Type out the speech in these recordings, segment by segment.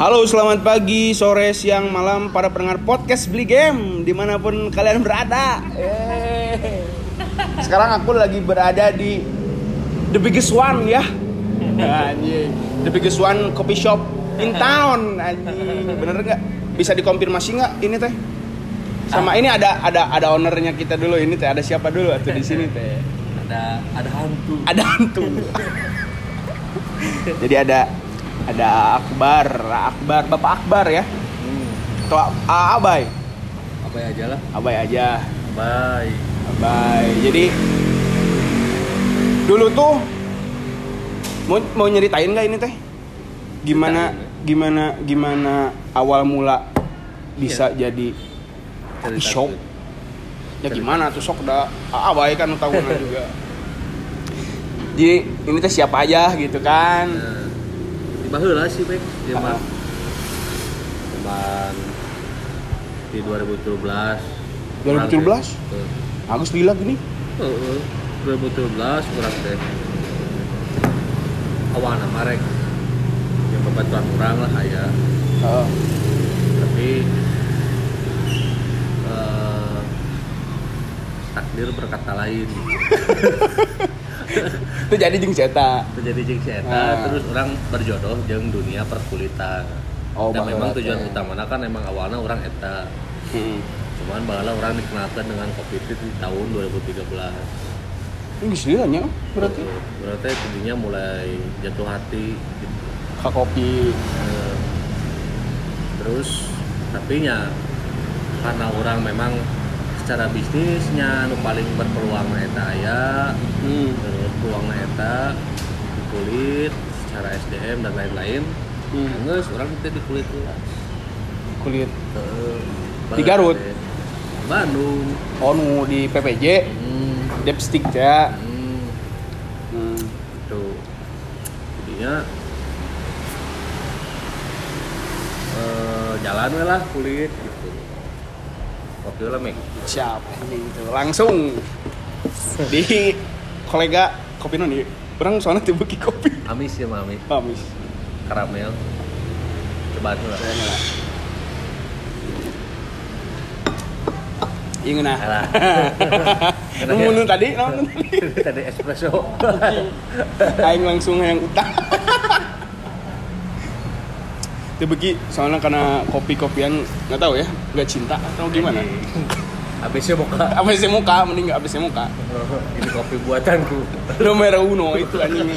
Halo, selamat pagi, sore, siang, malam para pendengar podcast Beli Game di mana pun kalian berada. Yeay. Sekarang aku lagi berada di the biggest one ya. Anjing, the biggest one coffee shop in town. Anjing, bener nggak? Bisa dikonfirmasi nggak ini teh? Sama ini ada ada ada ownernya kita dulu ini teh. Ada siapa dulu atau di sini teh? ada ada hantu Ada hantu. Jadi ada ada Akbar, Akbar, Bapak Akbar ya. hmm. Atau A- Abai. ya aja lah Abai aja. bye Abai. Jadi dulu tuh mau mau nyeritain nggak ini teh? Gimana Ceritain, gimana gimana awal mula bisa jadi coffee Cerita shop? Ya gimana tuh sok dah Abai kan tahunan juga. Jadi ini teh siapa aja gitu kan? di baheula sih Bek di Ah. mah cuman di 2017 2017? Heeh. Agus bilang gini. Heeh. 2017 kurang teh awana marek yang pembatuan orang lah aya Heeh. tapi eh, takdir berkata lain Itu jadi jeung cetak. terjadi jeung si eta Ah. terus orang berjodoh jeung dunia perkulitan Oh, dan memang tujuan teh. utamanya kan emang awalnya orang eta Heeh. cuman bahala orang dikenalkan dengan kopi itu di tahun 2013 Ini geus nya berarti berarti intinya mulai jatuh hati gitu. ka kopi. Eh, terus tapi nya karena orang memang secara bisnisnya nu paling berpeluang eta aya Hmm. Terus peluang eta di kulit secara SDM dan lain-lain Hmm. Nges, orang itu di kulit lah. Kulit Ke- Di Garut? Bandung. oh nu di PPJ Hmm. Depstick ya. Hmm. Hmm. Tuh. Jadinya eh, jalan lah kulit gitu. Kopi lah mek. Siap gitu. Langsung di kolega kopi noni. Orang soalnya tiba ki kopi. Amis ya mami. Pamis. Karamel. Coba tuh lah. Ingin nah. Alah. Namun tadi, namun tadi. Tadi espresso. Aing langsung yang utang. Begi soalnya karena kopi-kopian nggak tahu ya, nggak cinta atau gimana. Habisnya muka. ABC muka, mending nggak ABC muka. Ini kopi buatanku. Nomor uno itu anjing.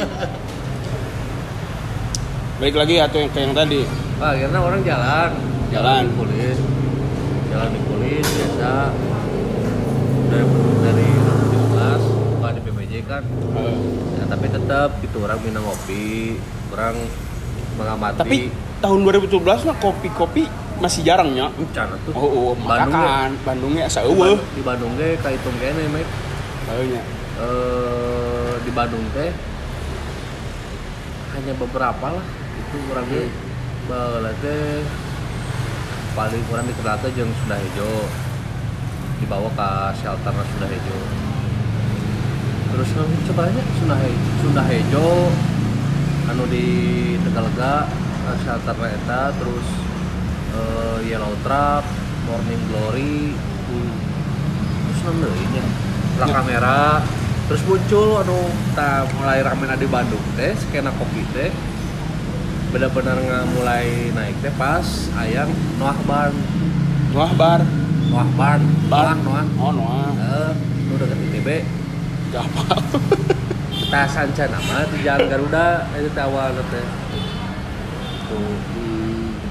Balik lagi atau yang kayak yang tadi. Wah, akhirnya orang jalan. Jalan. kulit. Jalan di kulit biasa. Dari dari 2017 buka di PPJ kan. Eh, Ya, tapi tetap gitu orang minum kopi, orang mengamati. tapi tahun 2017 mah kopi-kopi masih jarangnya. Oh, oh Bandung makakan, Bandungnya Di seueuh. Bandung, di Bandung ge kahitung kene, Mek. Kayaknya. Eh, di Bandung teh hanya beberapa lah itu orang ge baheula teh paling kurang dikenal teh jeung Sunda Hejo dibawa ke shelter Sunda Hejo terus nu sebenarnya Sunda Hejo, Sunda Hejo anu di Tegalega eh, shelter eta terus eh, Yellow Trap Morning Glory terus non deui nya La Ya. kamera terus muncul anu ta mulai ramena di Bandung teh skena kopi teh benar-benar nggak mulai naik teh pas ayang Noah Barn Wah bar. Noah Barn Bar. Noah Noah Oh, Noah. eh nu deket ITB Gak apa. kita sanca nama di Jalan Garuda itu teh awal teh tuh.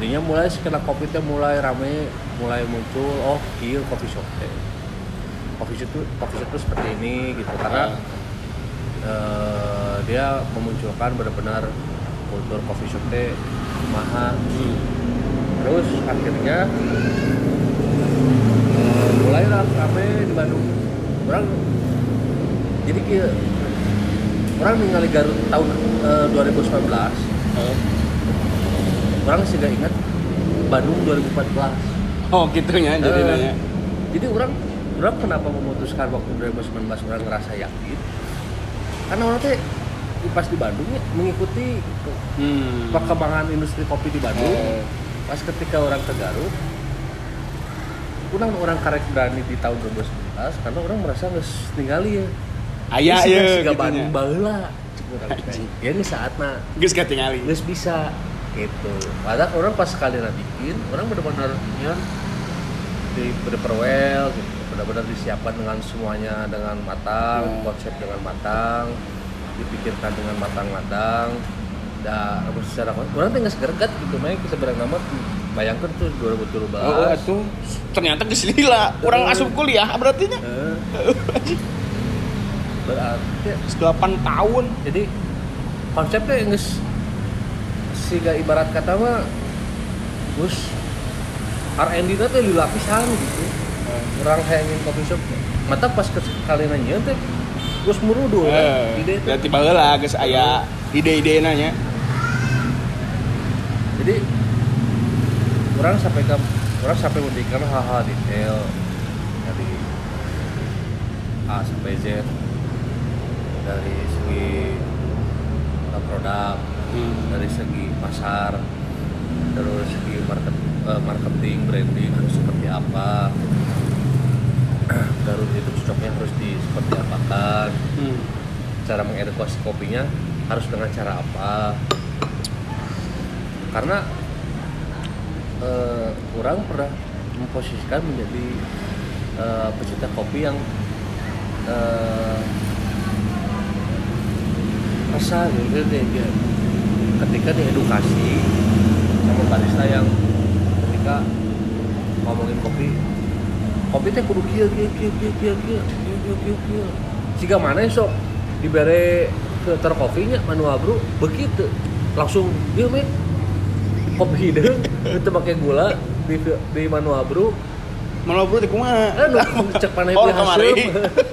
Intinya mulai kopi teh mulai rame mulai muncul oh kieu kopi shop teh kopi shop tuh kopi shop tuh seperti ini gitu. Karena eh, dia memunculkan benar-benar kultur coffee shop teh mahal Hmm. terus akhirnya eh, mulai rame di Bandung. Orang jadi kia orang ningali Garut tahun eh, 2019 Eh. Orang sih gak ingat Bandung 2014 Oh gitunya jadi Eh, nanya. jadi orang orang kenapa memutuskan waktu 2019 orang ngerasa yakin karena orang teh pas di Bandung ya, mengikuti Hmm. perkembangan industri kopi di Bandung Eh. pas ketika orang ke Garut orang orang karek berani di tahun 2011 karena orang merasa nggak tinggali ya Aya Geus ya gitu Bandung teh. ya ini saat mah Geus katingali. nggak bisa gitu padahal orang pas sekali bikin orang benar-benar ya di bener well gitu benar-benar disiapkan dengan semuanya dengan matang Hmm. konsep dengan matang dipikirkan dengan matang-matang dan secara orang teh nggak segerget gitu main kita berang amat bayangkan tuh 2017 Oh, itu ternyata geus lila. Urang asup kuliah berarti nya. Berarti Geus 8 tahun. jadi konsepnya nggak sehingga ibarat kata mah Gus R&D itu teh dilapisan gitu. Orang hayangin coffee shop. Mata pas ke kali nanya teh Gus murudu Eh, ide teh. berarti baheula geus aya ide-ide nya. jadi orang sampai ke orang sampai memberikan hal-hal detail. Dari A sampai Z. Dari segi uh, produk Hmm. dari segi pasar terus segi market, eh, marketing branding harus seperti apa Garut itu cocoknya harus di seperti apakan Hmm. cara mengedukasi kopinya harus dengan cara apa karena eh, orang pernah memposisikan menjadi eh, pecinta kopi yang eh, rasa gitu deh ketika diedukasi sama barista yang ketika ngomongin kopi kopi teh kudu kieu kieu kieu kieu kieu kieu kieu kieu kieu kieu siga mana sok dibere ke ter kopinya manual bro? Begitu. Langsung dia mek kopi hideung itu pakai gula di di manual bro. Malah bro teh kumaha? eh nu cek panai Oh, hasil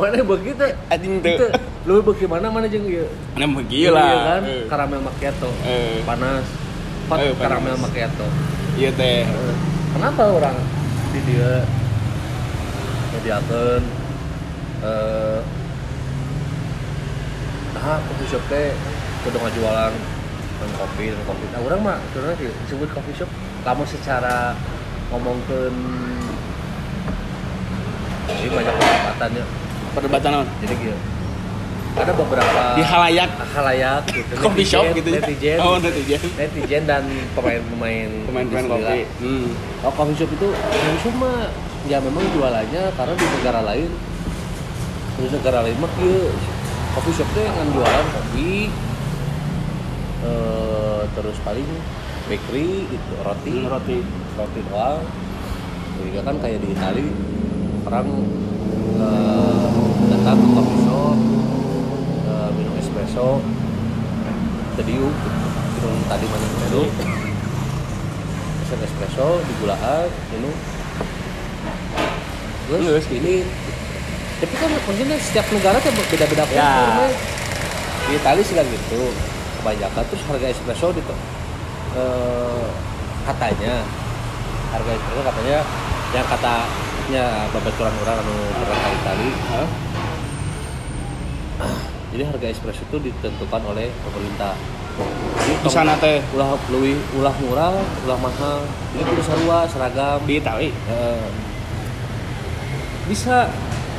mana begitu? Anjing teu. itu lu bagaimana mana jeung ieu Nah, gila. Iya kan? Eh. karamel macchiato Eh. panas. Hot Eh, karamel macchiato Iya teh. Eh, kenapa orang di dia? Mediakan eh. Nah coffee shop teh kudu ngajualan dan kopi dan kopi. Nah orang mah sebenarnya disebut coffee shop. Lamun secara ngomongkeun jadi banyak perdebatannya Perdebatan naon? jadi gitu ada beberapa Di halayak halayak gitu coffee shop gitu ya. netizen Oh, netizen. netizen dan pemain-pemain Pemain-pemain kopi. Hmm. Oh, coffee shop itu coffee shop mah ya memang jualannya karena di negara lain di negara lain mah kieu coffee shop teh ngan jualan kopi eh, terus paling bakery itu roti Hmm, roti. roti doang juga kan kayak di Itali orang eh, datang ke coffee shop minum espresso tediuk minum tadi mana dulu pesen espresso di gulaan minum terus Terus? ini tapi kan maksudnya setiap negara kan beda-beda Ya. kultur, Mek. di Itali sih kan gitu kebanyakan terus harga espresso di eh, katanya harga espresso katanya yang katanya babaturan orang anu ke Itali Hah? Jadi harga espresso itu ditentukan oleh pemerintah. Jadi Di sana teh? ulah lebih ulah murah ulah mahal. Ini kudu sarua seragam. Di Itali. Eh, bisa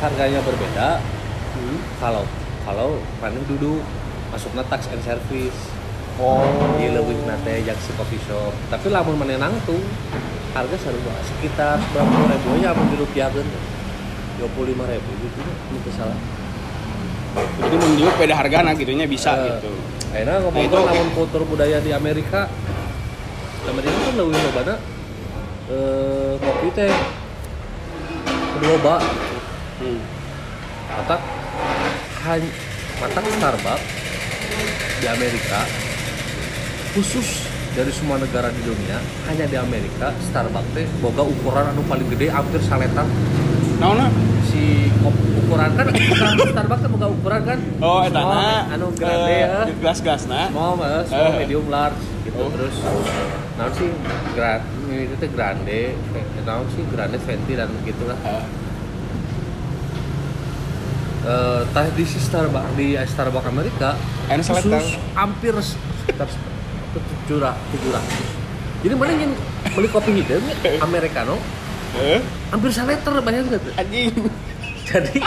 harganya berbeda. Hmm. kalau kalau mana duduk masuknya tax and service. Oh. di lebih nate yang si coffee shop. Tapi lamun mana nangtung harga sarua sekitar berapa ribu aja mau dirupiahkan dua puluh lima ribu gitu itu salah Jadi mun diuk beda hargana gitunya bisa Eh, gitu. Akhirnya ngomong Nah, itu- namun kultur budaya di Amerika. Amerika kan lebih lobana eh, kopi teh loba Hmm. mata hanya mata Starbucks di Amerika. Khusus dari semua negara di dunia hanya di Amerika Starbucks teh boga ukuran anu paling gede hampir saletan. Si kop- ukuran kan Starbucks kan boga ukuran kan Oh, eta Small, na. anu grande Eh, ya Gelas-gelasna. small mas, small, Eh. medium, large gitu Oh. terus nah sih grand ini itu grande nah sih grande venti dan gitulah Eh, eh, tah di si Starbucks di Starbucks Amerika Enak khusus hampir sekitar tujuh tujuh ratus jadi mana yang beli kopi hitam americano Eh? hampir saleter banyak gitu Anjing. Jadi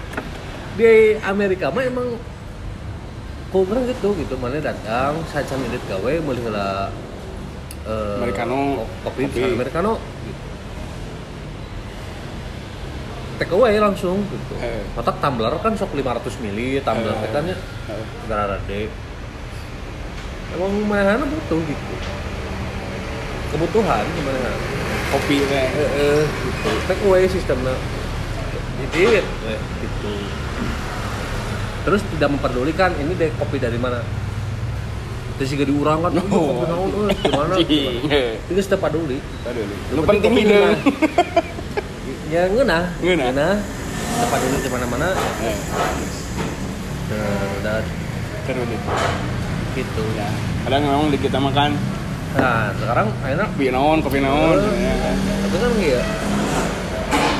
di Amerika mah emang kurang gitu gitu mana datang saya sambil gawe mulai lah eh, Americano. kopi, Kopi. americano gitu. take away langsung gitu Eh. kotak tumbler kan sok 500 mili tumbler Eh. teh kan ya Eh. gara rade emang mana butuh gitu kebutuhan gimana Kopi teh. eh, eh, gitu take away sistemnya jadi eh, gitu. Terus tidak memperdulikan ini deh kopi dari mana? Terus juga diurang kan Oh, kopi naon eh, gimana? Itu setiap peduli. Aduh, lu penting kopi hidup. ya Ngeunah. ngeunah setiap peduli di mana-mana. Eh, nah, udah Terus. Gitu. Ya, kadang memang di kita makan nah sekarang akhirnya kopi naon, kopi naon. Oh. Ya. tapi kan ya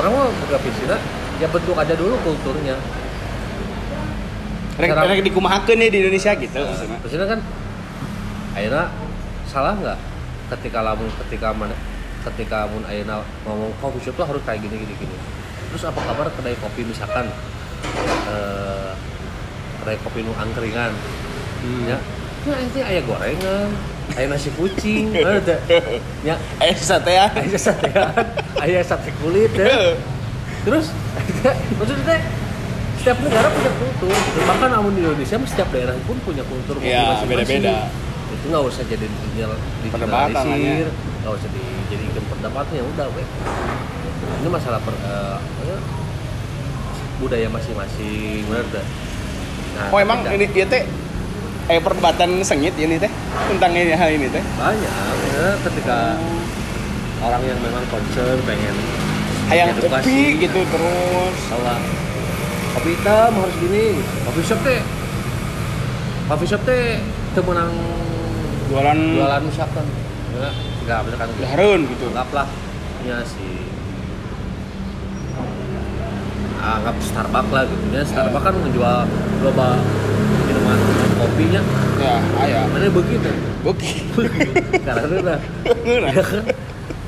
orang mah buka piscina ya bentuk aja dulu kulturnya Rek, Sekarang- rek dikumahakeun ya di Indonesia gitu maksudnya. Maksudnya kan akhirnya salah nggak ketika lamun ketika mana ketika mun ayeuna ngomong coffee shop tuh harus kayak gini gini gini. Terus apa kabar kedai kopi misalkan eh kedai kopi nu angkringan Hmm. ya. Ya itu ayah gorengan, ayah nasi kucing, ada. Ya, Eh, sate ya. ayah sate ayah sate kulit ya. Terus maksudnya setiap negara punya kultur. gitu. Bahkan namun di Indonesia setiap daerah pun punya kultur Iya, masing-masing. beda-beda. Itu nggak usah jadi digeneralisir, ya. nggak usah dijadikan perdebatan ya udah, we. Ini masalah per, ya, budaya masing-masing, benar dah. Nah, Oh emang ini dia teh eh perdebatan sengit ini teh tentang ini hal ini teh. banyak ya, ketika orang yang memang concern pengen Hayang edukasi, kopi gitu terus. bahwa kopi hitam harus gini kopi shop teh kopi shop teh temenang Jualan jualan misalkan ya nggak misalkan Harun gitu. anggaplah ya si anggap Starbucks lah gitu ya Starbucks kan menjual loba minuman kopinya Ya, aya. mana begitu Oke. karena udah. Ya kan?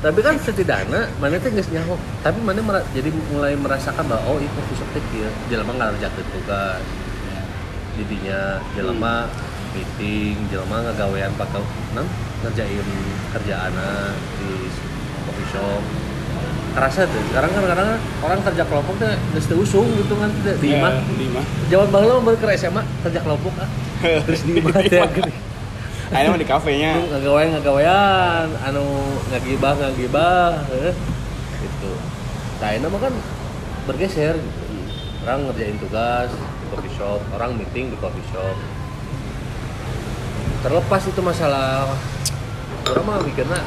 Tapi kan setidaknya mana teh geus nyaho tapi mana mera- jadi mulai merasakan bahwa oh itu shop teh kieu jelema ngarjakeun tugas. Didinya jelema meeting jelema ngagawean bakal non ngerjain kerjaana di coffee shop. Kerasa tuh sekarang kan kadang orang kerja kelompok geus teu usung gitu kan di Ya, imah di imah. jaman baheula mah ke SMA kerja kelompok ah. Terus di imah teh gini Akhirnya mah di kafenya. Ngagawean ngagawean anu ngagibah ngagibah eh, gitu nah ini kan bergeser gitu. orang ngerjain tugas di coffee shop orang meeting di coffee shop terlepas itu masalah orang mah mikirnya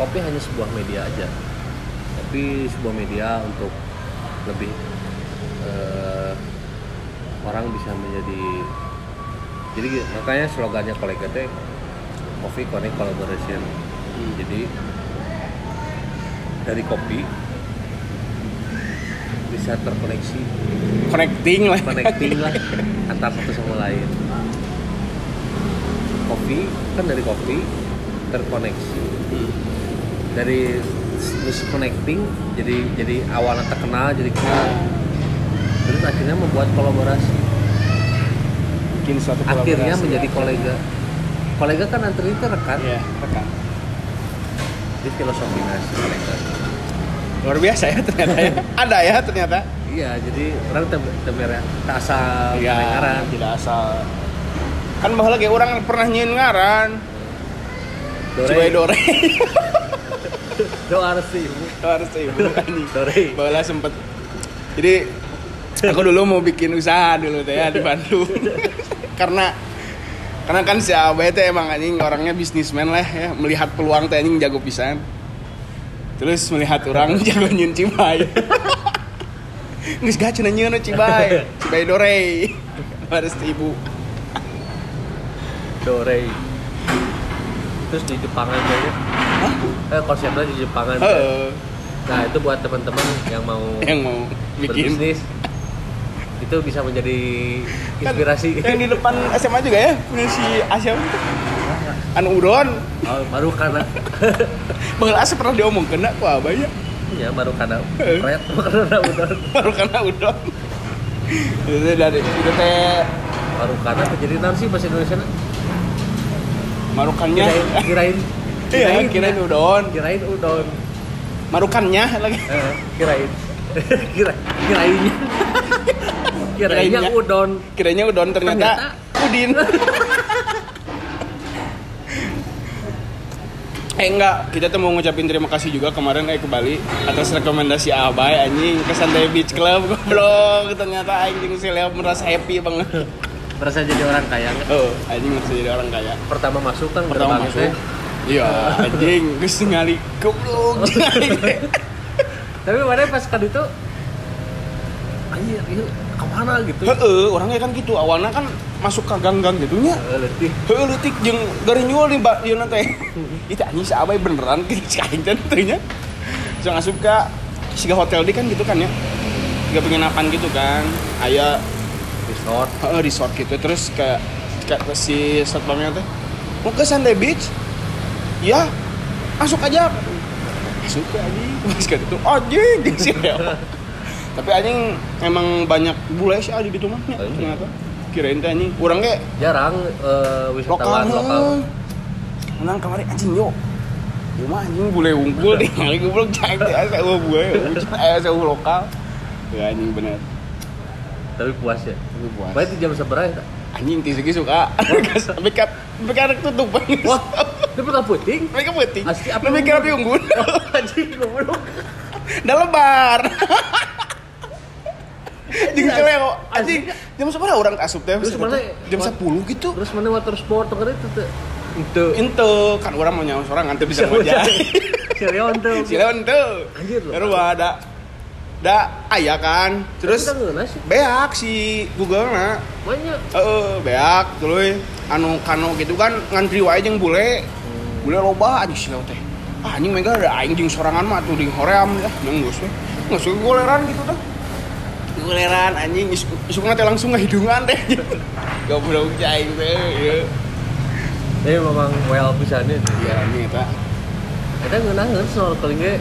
kopi hanya sebuah media aja tapi sebuah media untuk lebih eh, orang bisa menjadi jadi makanya slogannya kolega teh coffee connect collaboration. Jadi dari kopi bisa terkoneksi. Connecting lah. connecting lah antar satu sama lain. Kopi kan dari kopi terkoneksi. Dari misconnecting jadi jadi awalnya terkenal jadi kenal. Terus akhirnya membuat kolaborasi. Bikin suatu akhirnya kolaborasi, menjadi ya. kolega kolega kan antara itu rekan Iya, rekan. di filosofi nasi kolega Luar biasa ya ternyata ya. Ada ya ternyata. iya jadi orang temer tak asal Iya, ngaran tidak asal. Kan bahwa lagi orang pernah nyin ngaran. Cibai dore. doa sih Harus ibu anjing. Dore. Bahwa sempet. Jadi aku dulu mau bikin usaha dulu teh ya di Bandung. karena karena kan si Abah teh emang anjing orangnya bisnismen lah ya, melihat peluang teh anjing jago pisan. Terus melihat orang jago nyin cibai. Nggak gak cina nyin cibai, cibai dore. Harus ibu. dore terus di Jepangan kayaknya eh konsepnya di Jepangan Heeh. nah itu buat teman-teman yang mau yang mau bikin berbisnis itu bisa menjadi inspirasi Yang di depan SMA juga ya, punya si Asyam anu udon. oh, baru karena Baheula asa pernah diomong kena ku abah ya. ya baru karena red karena udah Baru karena udon. Itu dari itu teh baru karena kejadian sih bahasa Indonesia marukannya. kirain kirain Iya, kirain udon. kirain udon Marukannya lagi. Eh, kirain kira kirainnya kirainnya Kirainnya. udon Kiranya udon ternyata, udin. eh enggak, kita tuh mau ngucapin terima kasih juga kemarin eh ke Bali atas rekomendasi Abai anjing ke Santai Beach Club goblok ternyata anjing si Leo merasa happy banget. merasa jadi orang kaya? Oh, anjing merasa jadi orang kaya. pertama masuk kan Pertama masuk. teh. Iya, anjing geus ningali goblok. tapi mana pas kan itu anjir ini ke mana gitu Heeh, orangnya kan gitu. Awalnya kan masuk ke gang-gang gitu nya. Eh, letih Heuh leutik jeung gari nyuul nih Mbak ieu teh. Itu anjing si Abai beneran ke si aing teh teh nya. Bisa ngasup ka siga hotel di kan gitu kan ya. Siga penginapan gitu kan. Aya resort heeh resort gitu terus ke ke, ke si satpamnya teh. Mau ke Sunday Beach? Ya, masuk aja. Masuk. Pas ke itu anjing jeung si. Tapi anjing emang banyak bule sih ada nya Oh, iya. ternyata. Kirain teh anjing urang ge jarang eh, wisatawan lokal lokal Menang kemarin anjing yo. Yo mah anjing bule unggul deh, kali goblok cai teh asa eueuh bule, asa eueuh lokal. Ya anjing bener. tapi puas ya Tapi puas. Berarti jam seberapa ya? Anjing ti segi suka. Sampai ka sampai ka tutup banget. Wah, itu bukan puting. Mereka putih. Asli api Tapi kira api unggun. Anjing goblok. Dah lebar. Jeung celeo anjing jam seberapa orang asup teh? Terus mana? Jam 10 gitu. Terus mana water sport tuh itu tuh. Itu. Ente kan orang mau nyawa seorang nanti bisa ngojek. Serion tuh. Si Leon tuh. Anjir loh. Baru ada da ayah kan. Terus sih. beak si Google na. Banyak. Heeh, beak tuluy anu kano gitu kan ngantri wae jeung bule. Bule loba anjing si Leon teh. Ah anjing mega ada aing jeung sorangan mah tuh di hoream ya. Geus we. Geus we goleran gitu tah. Goleran anjing isuk isukna teh langsung ngahidungan teh. Goblok cai teh. Ieu. Tapi memang well pisannya. Iya anjing eta. Kita ngeunaheun snorkeling ge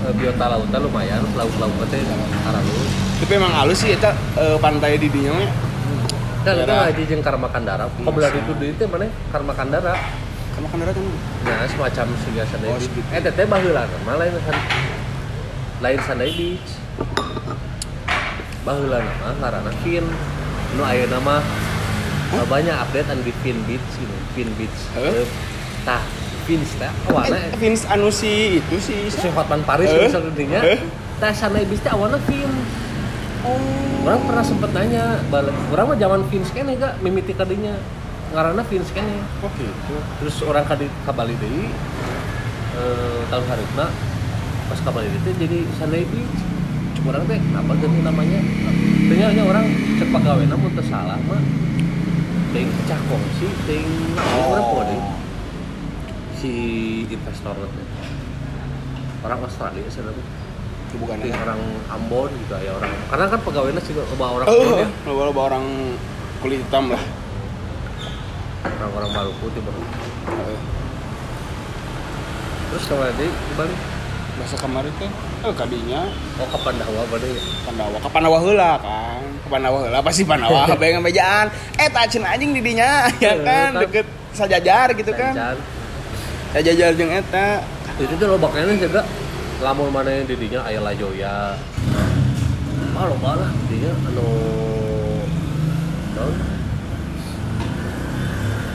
eh, biota lautan lumayan, laut-laut teh halus. Tapi emang halus sih eta eh, pantai di dinya mah. Kan itu aja jeung Karma Kandara. Kebelah itu di itu mana? Karma Kandara. Kamu kan ada kan? Nah, semacam siga Sunday Oh. Eh, teteh baheula mah lain san- lain Sunday Beach. Baheula nama ngaranna Fin. Nu ayeuna mah Hah? banyak update anu di Fin Beach gitu, Fin Beach. Heh? Eh, Tah, Fins teh awalna Eh, Vince anu si itu si si Hotman Paris Eh? misalnya dinya. Eh? Teh Sunday Beach teh awalna Fin. Oh. Orang pernah sempet nanya, balik. Orang mah zaman Vince kene gak mimiti kadinya ngaranna Vince kene. Oke. itu. terus orang kadi ka Bali deui eh tahun harita pas ka Bali deui teh jadi Beach cuma orang teh kenapa ganti namanya? Ternyata nya orang cek pegawena mun teu salah mah ting cah kongsi ting Oh. orang deui si investor teh. Orang Australia sebenarnya Itu bukan ya. orang Ambon juga ya orang. Karena kan pegawainya sih loba orang Oh, Ambon ya loba loba orang kulit hitam lah. orang-orang Maluku timur Eh, terus deui di Bali Bahasa kemarin teh, eh kadinya oh ke Pandawa Bali Pandawa, ke Pandawa heula kan. Ke Pandawa heula pasti Pandawa bayangan bejaan. Eh tacen anjing di dinya ya Eh, kan deket sajajar gitu kan. Sajajar jeung eta. itu tuh lo bakalnya juga lamun mana yang didinya ayah lajoya ah lo lah dinya anu non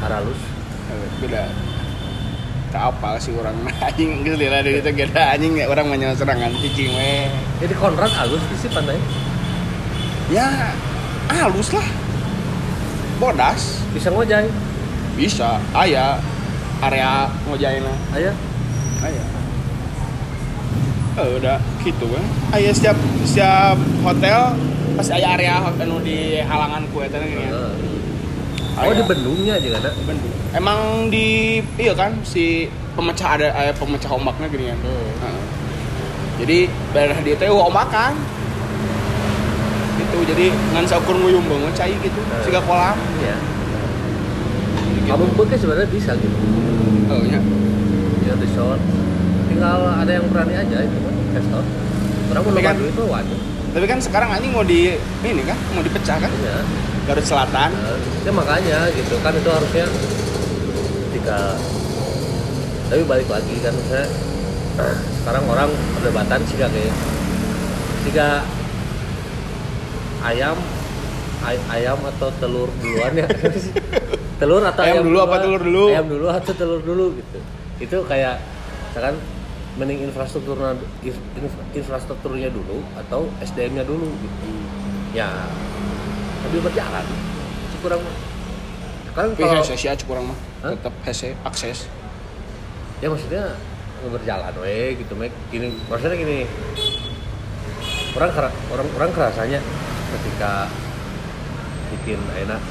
aralus Eh, Beda. Tak apa sih orang anjing. Geus lila deui teh geda anjing orang mah nyawa serangan cicing we. jadi kontrak alus sih pandai Ya halus lah. Bodas. Bisa ngojay bisa. Aya. Area ngojaina ayah aya? Eh udah gitu kan aya setiap setiap hotel pasti aya area anu di halangan kue teh gini ya. oh di Bandungnya juga ada Bandung. emang di iya kan si pemecah ada aya pemecah ombaknya gini kan Hmm. Heeh. jadi daerah dia teh omakan gitu gitu jadi ngan saukur nguyum banget cai gitu Eh. siga kolam Iya. Gitu. Kamu beke sebenarnya bisa gitu. oh ya Ya resort. Tinggal ada yang berani aja itu kan investor. Orang mau kan- duit mah wajib. tapi kan sekarang anjing mau di ini kan mau dipecah kan Iya. Garut Selatan. Ya makanya gitu. Kan itu harusnya ketika tapi balik lagi kan saya sekarang orang perdebatan sih kayak jika ayam ay- ayam atau telur duluan ya. Telur atau Ayam dulu apa duluan? telur dulu? ayam dulu atau telur dulu gitu. Itu kayak misalkan mending infrastrukturnya inf- infrastrukturnya dulu atau SDM-nya dulu gitu. Ya lebih berjalan. Kurang tapi kalau sih aja kurang mah. Tetap hese akses. Ya maksudnya berjalan we gitu Mek. gini maksudnya gini. Orang orang orang kerasanya ketika bikin enak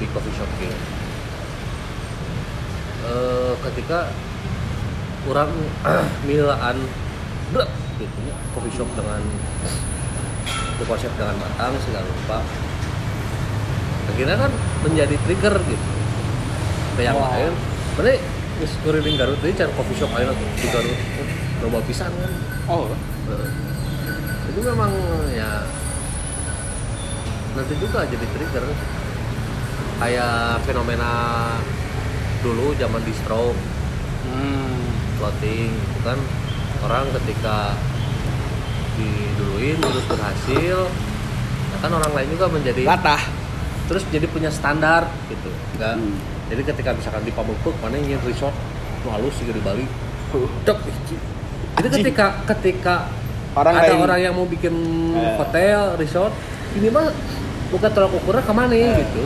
di coffee shop gitu Eh, ketika orang milaan berat gitu ya coffee shop dengan konsep dengan matang segala lupa akhirnya kan menjadi trigger gitu. Ke yang Wow. lain. Mana geus kuriling Garut ini cari coffee shop aja tuh di Garut. Loba pisan kan. Oh. Heeh. itu memang ya nanti juga jadi trigger. Kayak fenomena dulu zaman distro hmm. floating itu kan orang ketika diduluin terus berhasil ya kan orang lain juga menjadi latah terus jadi punya standar gitu enggak Hmm. jadi ketika misalkan di Pamukuk mana ingin resort? Nu halus juga di Bali. Ih, jadi ketika ketika Orang ada lain. orang yang mau bikin Eh. hotel resort ini mah bukan tolak ukurnya ke mana Eh. gitu.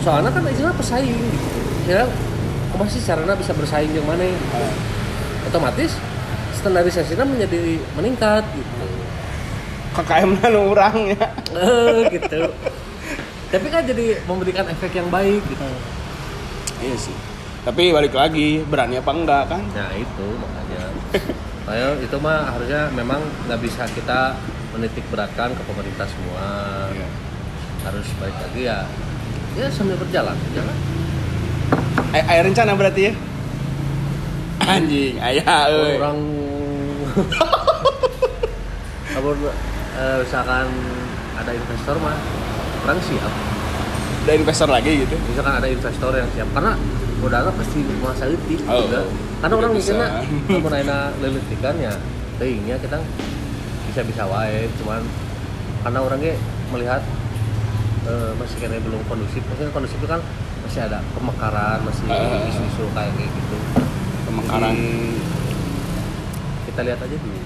Soalnya kan istilah pesaing gitu. Ya masih caranya bisa bersaing yang mana? Eh, otomatis standarisasinya menjadi meningkat gitu. KKM nu urang ya. Eh, gitu tapi kan jadi memberikan efek yang baik gitu. Iya sih. Tapi balik lagi berani apa enggak kan? Nah itu makanya. Saya itu mah harusnya memang nggak bisa kita menitik beratkan ke pemerintah semua. Iya. harus balik lagi ya ya sambil berjalan jalan Eh, Aya rencana berarti ya? Anjing ayah euy. orang. Kalau eh, misalkan ada investor mah orang siap. Ada investor lagi gitu? Misalkan ada investor yang siap. Karena modalnya pasti masa letih Oh, juga karena orang bisa. mikirnya kalau naina lelitikan ya teuingnya kita bisa bisa wae. Cuman karena orangnya melihat eh, masih kayaknya belum kondusif. Maksudnya kondusif itu kan masih ada pemekaran masih Ah. isu-isu kayak gitu. Pemekaran. Jadi, kita lihat aja dulu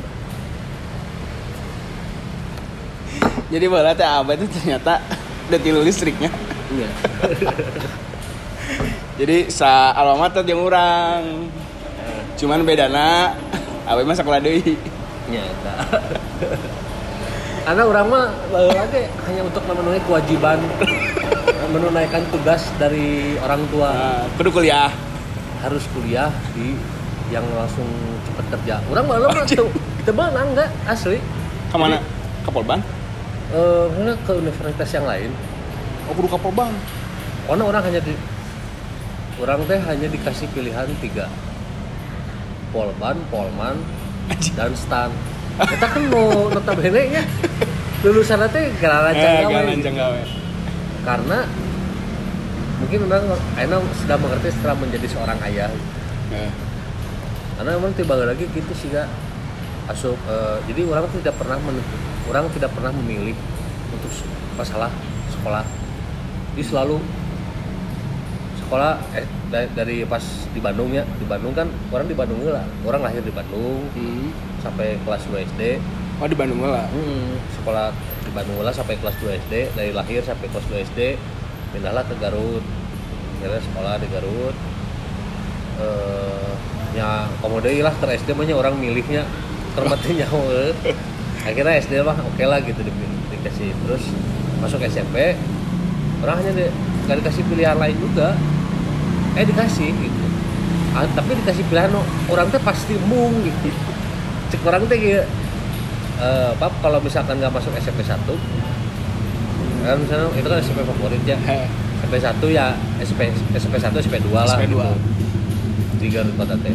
jadi bola teh abah itu ternyata udah tilu listriknya. Iya. Jadi sa alma mater jeung urang. Cuman bedana abah mah sekolah deui. Iya karena orang mah lagi hanya untuk memenuhi kewajiban menunaikan tugas dari orang tua. Nah, kudu kuliah. Harus kuliah di yang langsung cepet kerja. Orang malah mah tuh kita mana enggak asli. Ke mana ke Polban eh mana ke universitas yang lain. Oh kudu ke Polban karena orang hanya di orang teh hanya dikasih pilihan tiga. Polban polman dan stan. Kita kan mau notabene nya lulusan teh gara eh gawe karena mungkin orang Aina sudah mengerti setelah menjadi seorang ayah. Eh, karena memang tiba lagi gitu sih gak asup eh, jadi orang tidak pernah men- orang tidak pernah memilih untuk masalah sekolah. Jadi selalu sekolah eh, da- dari pas di Bandung ya di Bandung kan orang di Bandung lah. Orang lahir di Bandung hmm. sampai kelas 2 SD oh di Bandung lah. Hmm, sekolah di Bandung lah sampai kelas 2 SD dari lahir sampai kelas 2 SD pindahlah ke Garut. Akhirnya sekolah di Garut. Eh ya komodai lah ter SD orang milihnya termati nyawa. Akhirnya SD mah oke lah gitu di, dikasih. Terus masuk SMP orang hanya di, gak dikasih pilihan lain juga. Eh dikasih gitu. Ah, tapi dikasih pilihan orang teh pasti mung gitu. Cek orang teh gitu eh, Pap kalau misalkan nggak masuk SMP 1 kan misalnya itu kan SMP favorit ya. SMP 1 ya SP SP 1 SP 2 lah SP2. gitu. di Garut Kota teh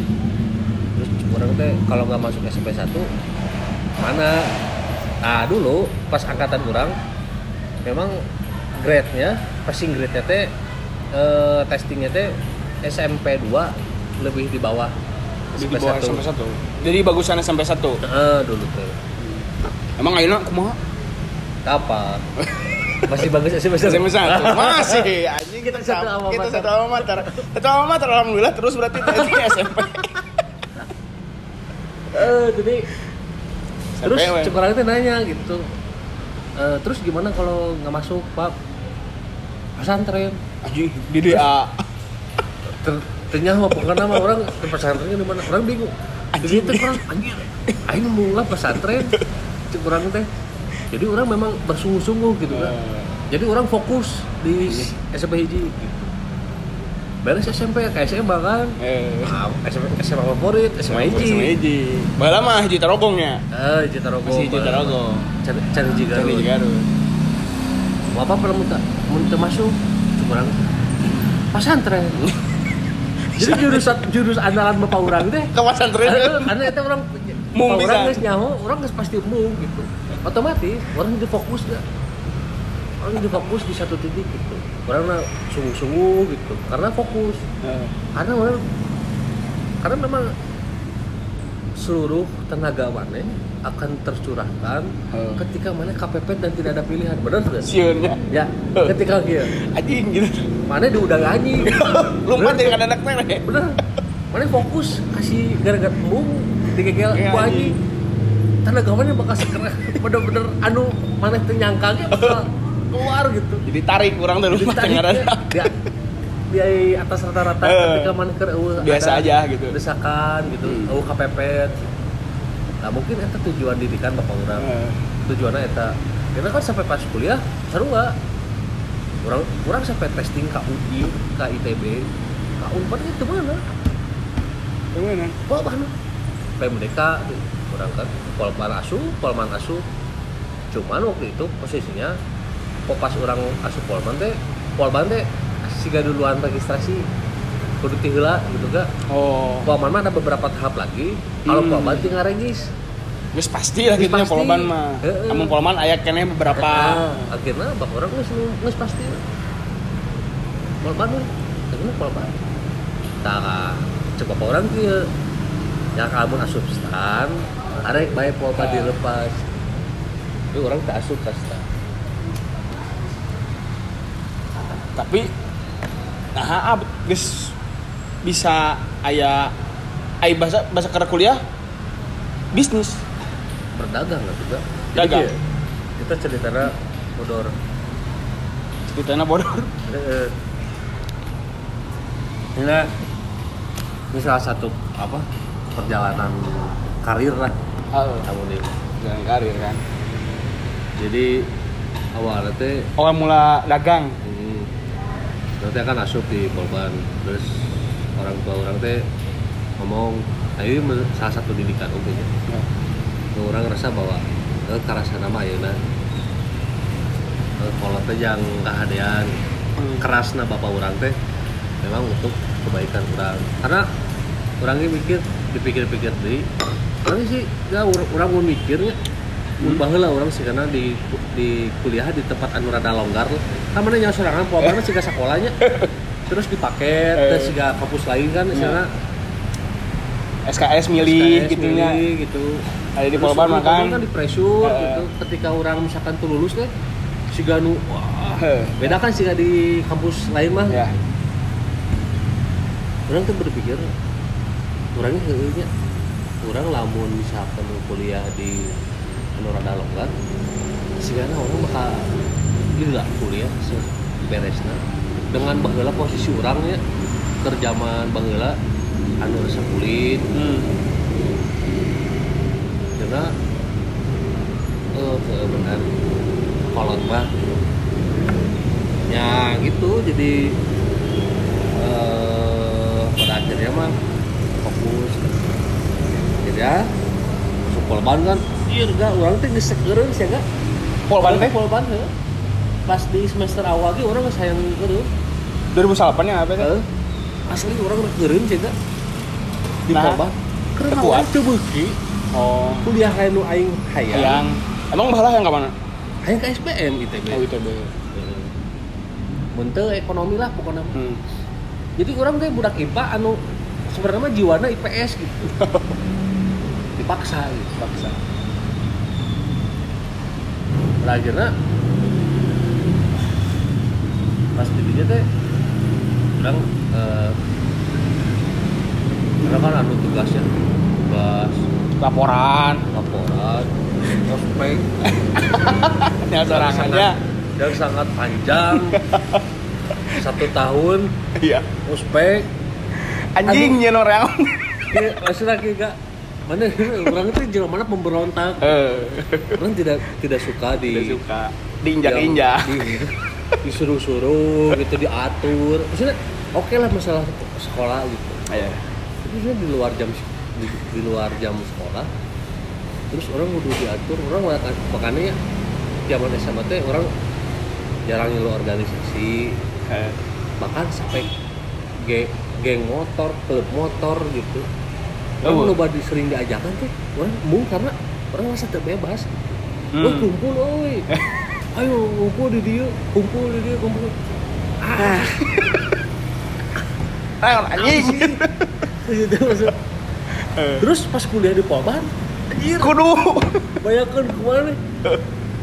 orang teh kalau nggak masuk SMP 1 mana nah dulu pas angkatan orang memang grade nya passing grade nya teh eh, testingnya teh SMP 2 lebih di bawah Di bawah SMP 1. Jadi bagusan SMP 1. Eh, dulu teh Emang ayeuna kumaha? apa masih bagus SMP 1 SMP 1. Masih anjing Kita satu sama- alma Kita mater. satu alma mater. Satu alma mater alhamdulillah terus berarti SMP. Eh, jadi terus SMP, we. cek orang teh nanya gitu. Eh, terus gimana kalau nggak masuk pak? Pesantren. Anjing di DA. Ter- ternyata mah pokoknya mah orang ke pesantrennya di mana? Orang bingung. Anjing. teh orang anjing. Aing mulai pesantren cek orang teh. Jadi orang memang bersungguh-sungguh gitu kan. Eh. jadi orang fokus di SMP hiji gitu. Beres SMP ke SMA kan Eh. Ah, SMA, SMA favorit SMA Sama hiji hiji. Bala mah hiji tarogongnya. eh hiji tarogo Masih hiji tarogong. cari cari hiji Cari hiji Garut Garut. apa pernah minta minta masuk cuma orang pesantren jadi jurus jurus andalan bapak orang teh Ke pesantren. Eh, karena itu orang Mung orang geus nyaho orang geus pasti mung gitu otomatis orang jadi fokus gak orang jadi fokus di satu titik gitu orang sungguh-sungguh gitu karena fokus Eh. karena orang karena memang seluruh tenaga mana akan tercurahkan Eh. ketika mana KPP dan tidak ada pilihan benar nggak Siunnya. ya ketika dia Anjing gitu. mana di udang anjing Lompat dengan anak nenek. bener mana fokus kasih gara-gara embung digegel Iya, ku anjing tenaga mana bakal sekeras bener-bener anu mana teu nyangkanya bakal keluar gitu. Jadi tarik kurang tuh rumah tengah ya, di, di atas rata-rata Eh, ketika mana ke eueuh biasa aja gitu. desakan gitu. Hmm. eueuh kepepet. Nah mungkin itu tujuan didikan bapak orang. Eh. tujuannya eta kita kan sampai pas kuliah seru nggak? Orang orang sampai testing ke UI ke ITB ke Unpad itu mana? Gimana? Wah, mana? PMDK orang kan Polman Asu Polman Asu. Cuman waktu itu posisinya pas orang asup Polman teh Polman teh siga duluan registrasi kudu tiheula gitu ga Oh. Polman mah ada beberapa tahap lagi kalau Hmm. Polman tinggal regis Geus pasti lah gitu pasti. polban mah. Heeh. Amun polman aya keneh beberapa Ah, akhirnya bapak orang geus geus pasti Polman mah akhirnya Polman tah coba orang kieu ya kamu asup stan arek bae Polman Ah. dilepas itu orang tak asup stan tapi nah ah, geus bisa aya aya bahasa bahasa kerja kuliah? Bisnis. Berdagang lah juga Dagang. Jadi, kita ceritanya bodor. Ceritanya bodor. Ini ini salah satu apa perjalanan karir lah. Oh, kamu nih. Jalan karir kan? Jadi awalnya teh awal mula dagang nanti akan asup di Polban terus orang tua orang teh ngomong ini men- salah satu didikan umumnya Ya. orang ngerasa bahwa eh, karasa nama ya nah. Eh, kalau teh yang kehadean kerasna bapak orang teh memang untuk kebaikan orang. Karena orangnya mikir dipikir-pikir deh orang sih ya orang mau mikirnya Hmm. baheula orang sih karena di di kuliah di tempat anu rada longgar kan mana nyawa sorangan poa mana sih sekolahnya. Terus dipaket Eh. dan siga kampus lain kan misalnya SKS milih SKS gitunya. milih, gitu. Ada di Terus polban makan. kan di pressure Eh. gitu. Ketika orang misalkan tuh lulus teh siga nu wah Heh. beda kan siga di kampus lain mah. Ya. Orang tuh berpikir orangnya kayaknya orang lamun misalkan kuliah di anu rada longgar sigana orang bakal gila kuliah beresna dengan baheula posisi orangnya kerjaman baheula anu rasa kulit. Hmm. karena eh uh, benar kolot mah. Ya gitu jadi eh pada akhirnya mah fokus. Jadi ya masuk kan iya enggak orang teh geus sekeureung sih enggak polban teh polban heuh pas di semester awal ge orang sayang gitu 2008 nya apa? Eh, asli orang rek ngeureun sih Kak. di Nah, teu kuat. awalnya teu beuki Oh. kuliah kayak nu aing hayang Yang emang bahala yang ke mana? hayang ke SPM ITB Oh ITB. Mun teu ekonomi lah pokoknya Hmm. jadi orang kayak budak IPA anu sebenarnya jiwana IPS gitu dipaksa gitu Paksa. Akhirnya pas di dinya teh orang eh karena kan anu tugasnya tugas Laporan. laporan ospek Ya sorangannya. yang sangat panjang satu tahun Iya. ospek Anjing nyen orang. ya, maksudnya kayak mana orang itu jalan mana pemberontak Eh. orang tidak tidak suka di Tidak suka diinjak-injak. yang di- disuruh-suruh gitu diatur maksudnya oke lah masalah sekolah gitu Iya. tapi di luar jam di, di luar jam sekolah terus orang udah diatur orang makan- makanya ya zaman SMA teh orang jarang ngilu organisasi Eh. bahkan sampai ge- geng motor klub motor gitu Oh. lupa di, sering diajakan teh orang mung karena orang merasa terbebas Hmm. Woi kumpul oi ayo kumpul di dia kumpul di dia kumpul ah Eh, anjing. gitu maksud Eh. terus pas kuliah di Polban anjir Kudu. bayangkan ke mana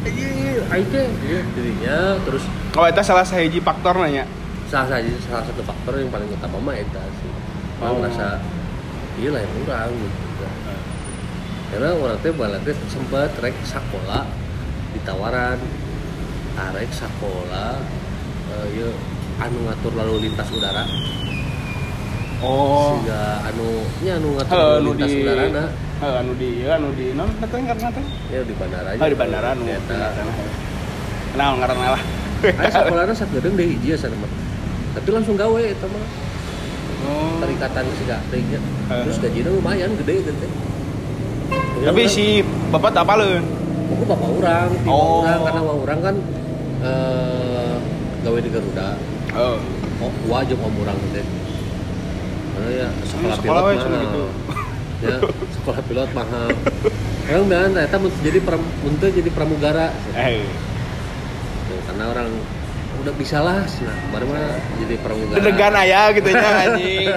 anjir aing teh iya, jadinya terus Oh, itu salah sahiji faktor nanya. salah satu salah satu faktor yang paling utama mah eta sih Oh. merasa iya lah yang kurang gitu karena orang teh balik teh sempat rek sekolah ditawaran arek sekolah eh, ieu anu ngatur lalu lintas udara Oh. sehingga anu nya anu ngatur Eh, lalu anu lintas di udara nah Eh, anu di ya anu di non kata karena teh. ya di bandara aja Oh, di bandara anu. Eta. Kenal karena lah. Aya sekolahna sakedeung deui hiji sana mah. Tapi langsung gawe eta mah. Oh. Tarikatan si gatengnya. Eh. Terus gajinya lumayan gede gitu. Tapi si bapak tak apaleun. Aku bapak orang, tim Oh. orang karena wah orang kan eh gawe di Garuda. Oh. Oh, wajib om orang teh. Karena ya sekolah, sekolah we pilot mahal. gitu. ya, sekolah pilot mahal. Orang bilang mun jadi pram- jadi pramugara. Eh. Tuh, karena orang udah bisa lah, nah, kemarin mah jadi pramugara. Dedegan aya gitu nya anjing.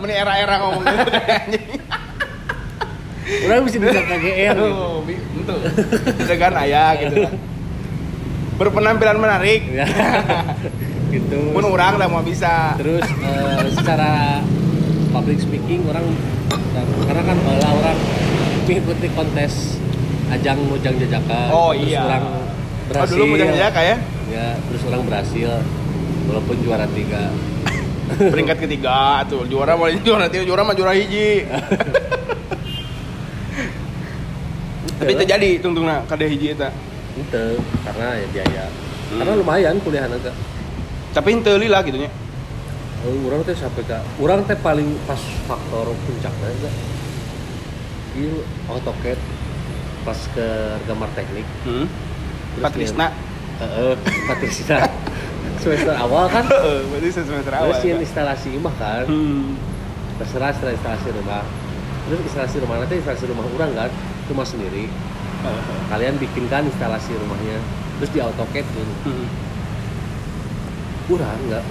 Meni era-era ngomong gitu anjing. Orang bisa bisa KGR gitu. Oh, Betul. Dedegan aya gitu. Berpenampilan menarik. Ya. gitu. Pun orang dah mau bisa. Terus eh, secara public speaking orang karena kan bala orang mengikuti kontes ajang mujang jajakan. Oh, terus iya. Orang Oh berhasil. dulu mau jaga kayak Ya, terus orang berhasil walaupun juara tiga. peringkat ketiga tuh juara mau juara tiga juara mah juara hiji. Tapi itu jadi tungtungna kada hiji eta. Itu karena ya biaya. Hmm. Karena lumayan kuliah naga. Tapi henteu lah gitu nya. Oh, orang teh sampai ke orang teh paling pas faktor puncaknya enggak ini AutoCAD pas ke gambar teknik Hmm. Patrisna. Heeh, Patrisna semester awal kan Heeh, berarti semester awal. terus yang instalasi rumah kan Hmm. terserah setelah instalasi rumah terus instalasi rumah nanti instalasi rumah orang kan rumah sendiri kalian bikinkan instalasi rumahnya terus di AutoCAD tuh Hmm. kurang enggak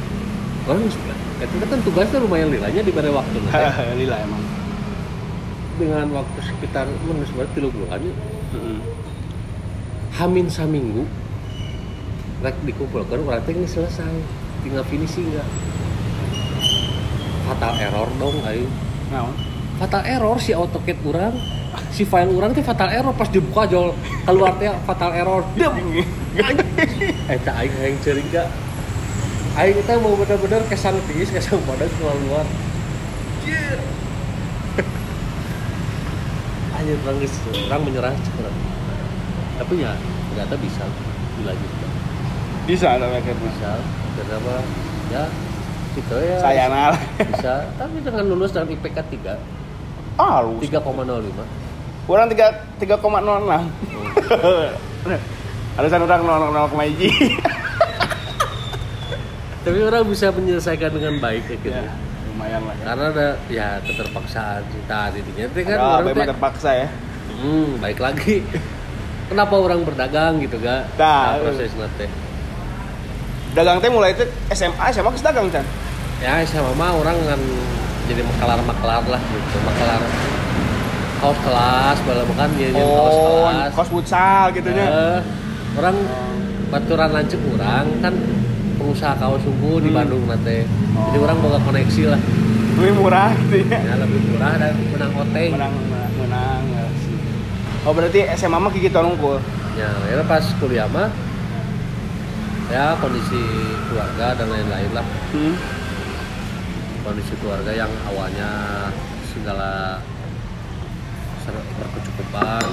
orang itu kan tugasnya lumayan nilainya diberi waktu nanti Lila emang. dengan waktu sekitar sebenarnya tiga bulan ya. Hmm. hamin saminggu rek dikumpulkan berarti ini selesai. Tinggal finishing enggak fatal error dong ayo. Naon? fatal error si AutoCAD orang si file orang teh fatal error. Pas dibuka jol keluar teh fatal error. Dem! Eh tak aing aing ceuring gak aing teh mau bener-bener kesan tinggi kesan badan keluar luar Jir. anjir orang orang menyerah cepat. Tapi ya ternyata bisa dilanjutkan Bisa tapi akhirnya. bisa karena apa ya gitu ya Sayana lah. bisa tapi dengan lulus dengan IPK 3 Ah, lu. 3,05 Orang tiga tiga koma nol enam. Ada orang nol nol koma hiji. tapi orang bisa menyelesaikan dengan baik kayak gitu Ya, lumayan lah ya. karena ada ya keterpaksaan cinta didinya itu kan orang apa teh emang terpaksa ya. hmm, baik lagi kenapa orang berdagang gitu ga nah, proses teh Dagang teh mulai itu SMA, SMA ke dagang kan. ya sama mah orang kan jadi makelar makelar lah gitu makelar kaos kelas bala bukan dia jadi kaos Oh, kelas kos futsal gitu nya. Eh, orang baturan lancip orang kan pengusaha kaos unggul di Hmm. Bandung nanti jadi Oh. orang bawa koneksi lah Lebih murah gitu ya. ya lebih murah dan menang oteng Menang, menang, menang. ya. Oh berarti SMA mah kayak gitu ya akhirnya pas kuliah mah ya kondisi keluarga dan lain-lain lah. Hmm. kondisi keluarga yang awalnya segala berkecukupan.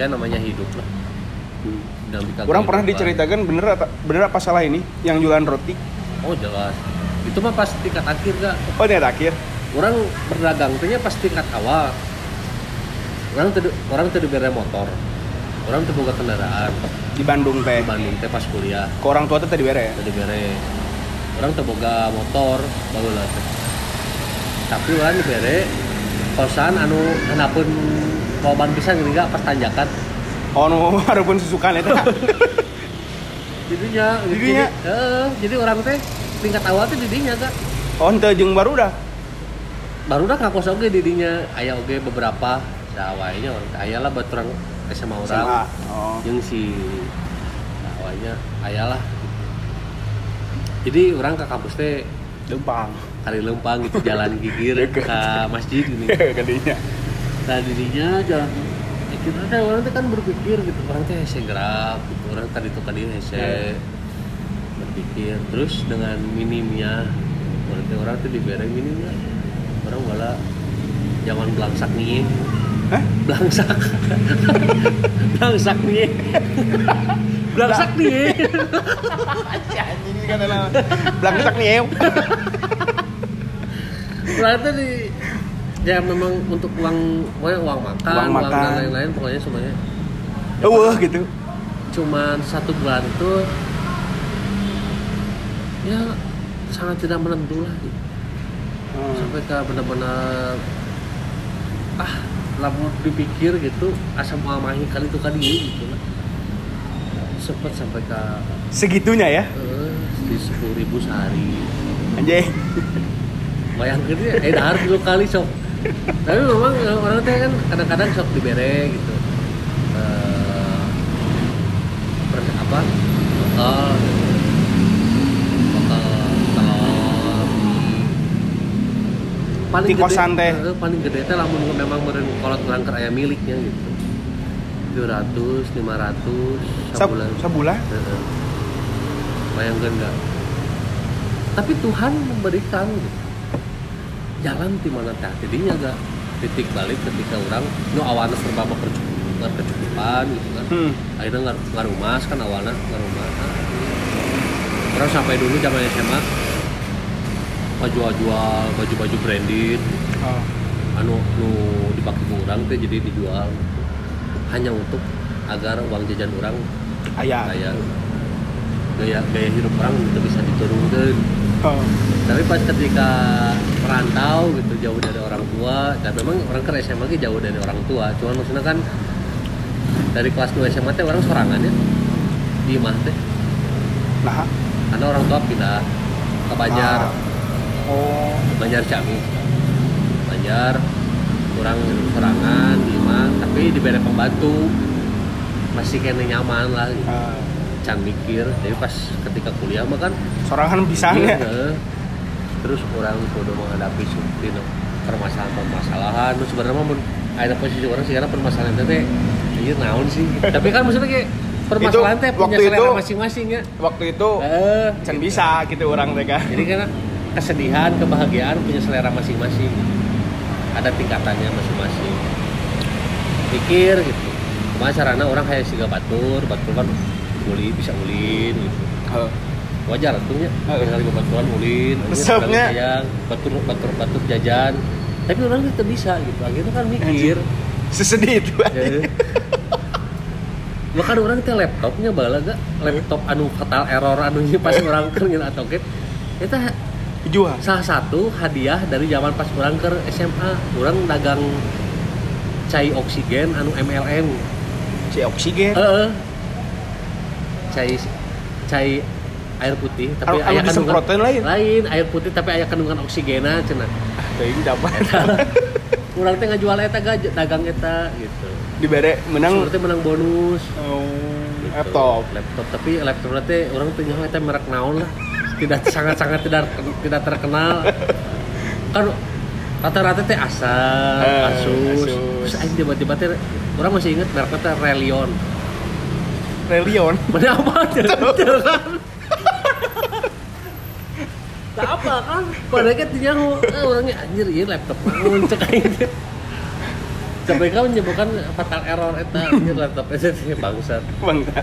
Ya namanya hidup lah. Dinamika Orang pernah diceritakan bener apa- bener apa salah ini yang jualan roti? oh jelas. Itu mah pas tingkat akhir gak Oh ini akhir. orang berdagang tuh pas tingkat awal. Orang tuh orang tuh motor. Orang tuh boga kendaraan di Bandung teh. di Bandung teh pas kuliah Ke orang tua teh tadi bere ya. tadi bere orang tuh boga motor baru lah teh. tapi orang dibere kosan anu kenapun loban pisan gini gak pas tanjakan Oh no, harupun susukan itu. jadinya Didinya? jadi, jadi orang teh tingkat awal tuh didinya kak oh ente jeung baru dah. baru dah ngakos oge didinya aya oge beberapa sawainya orang teh aya lah buat orang SMA orang SMA. Oh. yang si sawainya aya lah jadi orang ke kampus teh Lempang. kali lempang gitu jalan gigir ke masjid ini Kadinya. nah dirinya jalan ya kita teh orang teh kan berpikir gitu orang teh hese gerak gitu orang tadi tuh tadi hese berpikir terus dengan minimnya orang teh orang tuh diberi minimnya orang wala jangan belangsak nih Hah? belangsak belangsak nih belangsak nih Anjing ini kan nama. Belangsak nih. berarti di ya memang untuk uang uang makan Uang uang, makan. dan lain-lain pokoknya semuanya Eueuh gitu. cuman satu bulan itu ya sangat tidak menentu lah gitu. Hmm. sampai ke benar-benar ah lamun dipikir gitu asam amahi kali itu kali gitu lah. Sempet sampai ke Segitunya ya. eh, di sepuluh ribu sehari. Anjing. bayangkan ya eh dahar dulu kali sok tapi memang eh, orang teh kan kadang-kadang sok dibere gitu. Eh apa? Lokal paling Di kosan teh. eh, paling gede teh lamun memang meureun kolot ngelangker aya miliknya gitu 700 500 Sab- sabulan Sabulan. Heeh. Bayangkan nggak? Tapi Tuhan memberikan gitu. jalan di mana teh jadinya gak titik balik ketika orang nu awalnya serba berkecukupan berkecukupan gitu kan Hmm. akhirnya nggak nggak rumah kan awalnya nggak rumah orang sampai dulu zaman SMA jual-jual baju-baju branded Oh. anu nu dipakai ke orang teh jadi dijual hanya untuk agar uang jajan orang Aya. kayak gaya gaya hidup orang itu bisa diturunkan Oh. tapi pas ketika merantau gitu jauh dari orang tua dan memang orang ke SMA ge jauh dari orang tua cuman maksudnya kan dari kelas 2 SMA teh orang sorangan ya di imah teh Nah. karena orang tua pindah ke Banjar Ah. Oh. Banjar Ciamis Banjar kurang sorangan di imah tapi diberi pembantu masih kena nyaman lah gitu. Ah. can mikir jadi pas ketika kuliah mah kan Sorangan pisan ya. Iya, terus orang kudu menghadapi suatu permasalahan-permasalahan terus sebenarnya mah ada posisi orang sih karena permasalahan itu teh anjir naon sih tapi kan maksudnya kayak permasalahan teh punya waktu selera masing-masing ya Waktu itu eh can bisa gitu orang kan. jadi kan kesedihan kebahagiaan punya selera masing-masing. Ada tingkatannya masing-masing. Pikir gitu. Cuma caranya orang kayak siga batur batur kan uli bisa ulin gitu. Oh. wajar tuh ya. Heeh. kali baturan ulin Resepnya. sayang batur batur batur jajan. Tapi orang itu bisa gitu. Akhirnya kan mikir. Sesedih itu. eh, bahkan orang teh laptopnya bala gak? Laptop anu fatal error anu pas orang keur ngeun atoket eta Jual. salah satu hadiah dari zaman pas orang ke SMA orang dagang cai oksigen anu MLM Si oksigen. Heeh. cai cai air putih tapi Anu- anu aya kandungan lain? lain air putih tapi aya kandungan oksigena cenah Teuing dapat. orang teh ngajual eta ga dagang eta gitu Dibere menang seperti menang bonus oh, Gitu. laptop. laptop tapi laptop teh orang teh nyaho eta merek naon lah tidak sangat sangat tidak tidak terkenal. Kan rata-rata teh Acer, Eh, Asus, Asus. terus aing tiba-tiba teh orang masih inget mereknya teh Relion. Relion. mana apa? Kan tak apa kan? Padahal kan nyaho eh, orangnya anjir iya laptop aing teh sampai kau menyebutkan fatal error eta? Anjir laptop eta bangsat. Bangsa.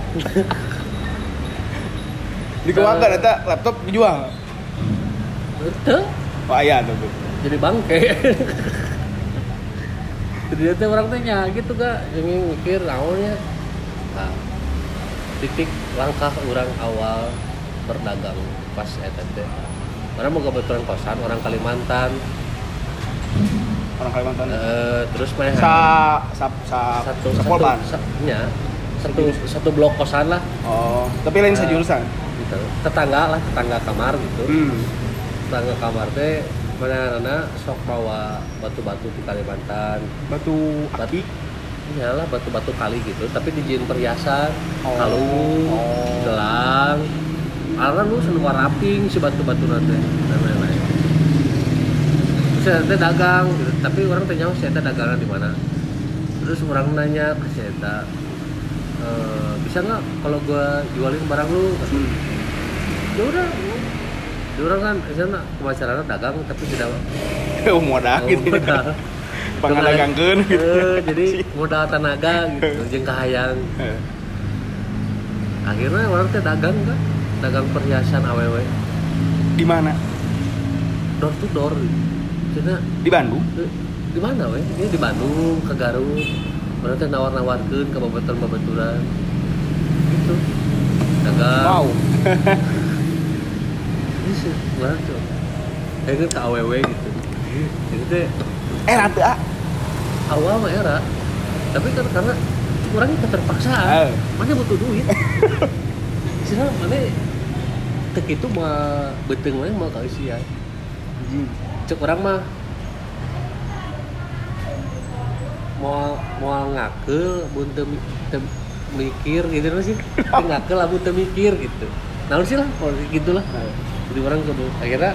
Dikeluarkan eta laptop dijual. Betul. Iya tuh. jadi bangke ternyata orang tanya gitu gak yang mikir naonnya nah, titik langkah orang awal berdagang pas eta teh orang mau kebetulan kosan orang Kalimantan Orang Kalimantan. Eh, terus mah Sa sa sa satu sa satu Polban. sa- nya, satu satu blok kosan lah Oh, tapi lain Eh, sejurusan. Gitu. Tetangga lah tetangga kamar gitu. Hmm. tetangga kamar teh mana mana sok bawa batu-batu di Kalimantan. Batu Batu iyalah batu-batu kali gitu tapi dijin perhiasan Oh. kalung Oh. gelang. Karena lu seneng raping si batu-batu nanti dan lain-lain. Terus saya dagang gitu. Tapi orang tanya saya dagangan di mana? Terus orang nanya ke saya "Eh, bisa nggak kalau gua jualin barang lu? Hmm. Dia orang kan sana pemasaran dagang tapi tidak Oh, modal gitu. modal. Pangadagangkeun gitu. Eh, jadi modal tenaga gitu jeung kahayang. Eh, akhirnya orang teh dagang kan dagang perhiasan aww Di mana? door to door. Cina Di Bandung. eh, di mana weh ini di Bandung ke Garut. Orang teh nawar-nawarkeun ke babaturan-babaturan gitu. Dagang. Wow. Sih mana tuh Akhirnya ke aww gitu jadi teh Eh, ratu ah. awal mah era. Tapi kan karena orangnya keterpaksaan Eh. mana butuh duit. Sih mana tek itu mah beteng mana mah keisian cek orang mah mau mau ngakel bun mikir gitu lah sih ngakel teu mikir gitu. Nah sih lah kalau gitu lah jadi orang ke akhirnya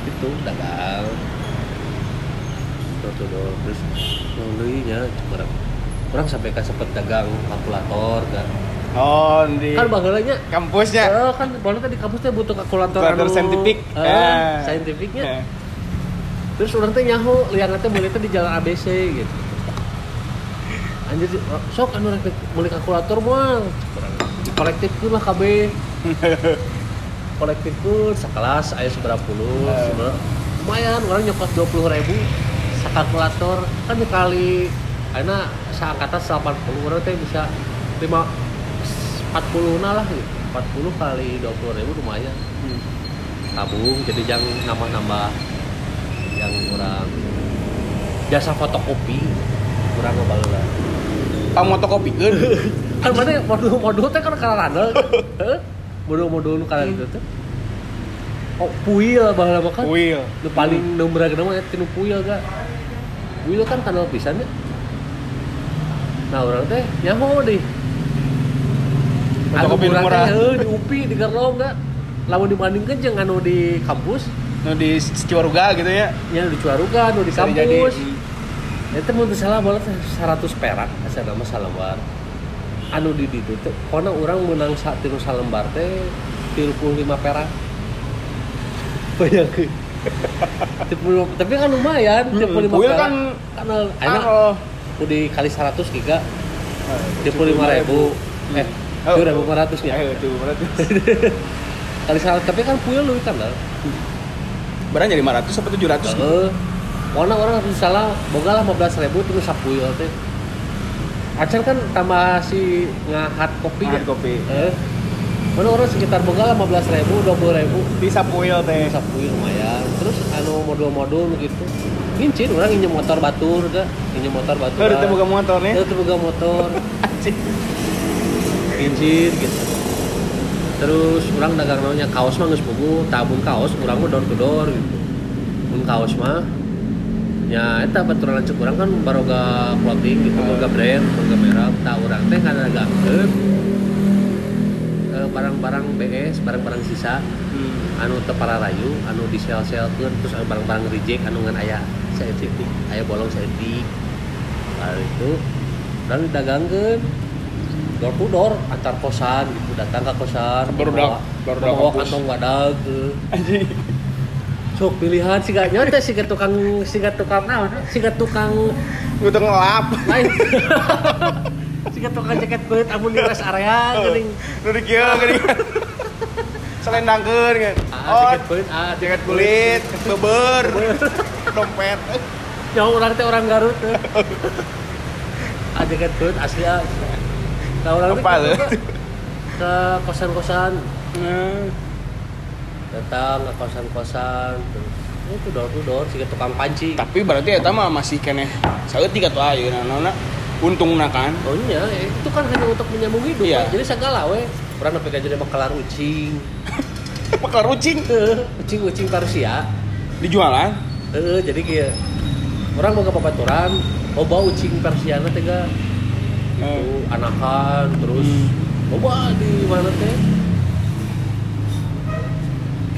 itu dagang tuh tuh tuh. terus nulinya orang orang sampai kan sempet dagang kalkulator kan Oh, di kan bagelanya kampusnya. Eh, kan boleh di kampus teh butuh kalkulator Kalkulator saintifik. eh, Eh. saintifiknya Eh. terus orang teh nyaho liang teh mulai teh di jalan ABC gitu anjir sok anu rek mulai kalkulator moal kolektif lah KB kolektif sekelas aya seberapa puluh seberapa lumayan orang nyokot dua puluh ribu kalkulator. Kan dikali karena seangkatan 80 orang teh bisa lima 40 nah lah gitu. 40 kali 20 ribu lumayan. Hmm. tabung jadi jangan nambah-nambah yang kurang. Jasa fotokopi kurang ngebal lah Kamu motokopikeun. kan mana modul-modul teh kan karena randel modul-modul nu karena itu teh oh puil bahala mah kan Wheel. nu paling nu beragam nama tinu puil ga puil kan kanal pisan ya? Nah orang teh nyaho deh. Anu nu murah teh heuh, di UPI di Gerlong ga lamun dibandingkeun jeung anu di kampus. Nu di Ciwaruga gitu ya. nya di Cuaruga anu di Bisa jadi. kampus. itu mau salah balas 100 perak asal nama salembar anu di ditu karena orang menang saat tinu salembar teh 35 perak bayangkeun Tipul- tapi kan lumayan Hmm, 35 puil perak kan karena enak Ano? udah kali 100 giga 35 ribu eh Oh. dua ribu lima ratus ya kali 100 tapi kan puil lu kan lah Barang jadi 500 sampai 700. Heeh. Warna orang harus salah, boga lah 15 ribu terus sapuil teh. Acan kan tambah si ngahat kopi Ngahat ya? kopi. eh. Mana orang sekitar boga 15 ribu 20 ribu. Bisa puil teh. bisa puy lumayan. Terus anu modul-modul gitu. Ngincin orang injem motor batur ga injem motor batur. Tuh itu buka motor nih. itu boga motor. Ngincin gitu. Terus orang dagang namanya kaos mah geus pugu tabun kaos orang mah door to door gitu. Mun kaos mah ya eta baturan lanceuk urang kan baroga clothing gitu boga brand boga merek. Tah urang teh kana dagangkeun eh, barang-barang BS barang-barang sisa. Hmm. anu teu rayu anu di sel selkeun terus anu barang-barang reject anu ngan aya saeutik aya bolong saeutik Lalu itu dan didagangkeun door to door antar kosan gitu datang ke kosan Barudak- bawa- barudak bawa kantong wadag eh. Sok pilihan si gak nyote si tukang si tukang naon si tukang Gue tuh ngelap. lain. Si tukang jaket kulit amun di rest area geuning Nu di kieu geuning. Selendangkeun kan. ah Oh, jaket kulit ah jaket kulit, beber, dompet. nyawa orang teh orang Garut teh. ah jaket kulit asli ah. Nah, orang ke kosan-kosan. Nah, datang ke kosan-kosan terus ya itu door to door si tukang panci Tapi berarti eta mah masih keneh saeutik atuh ayeuna naonna untungna kan. oh iya itu kan hanya untuk menyambung hidup Iya. Pak. jadi segala we orang sampai gaji mah kelar ucing Bakal rucing ucing ucing Persia dijualan. Heeh, jadi kayak orang mau ke babaturan loba ucing Persia teh ga itu anakan terus Hmm. loba di mana teh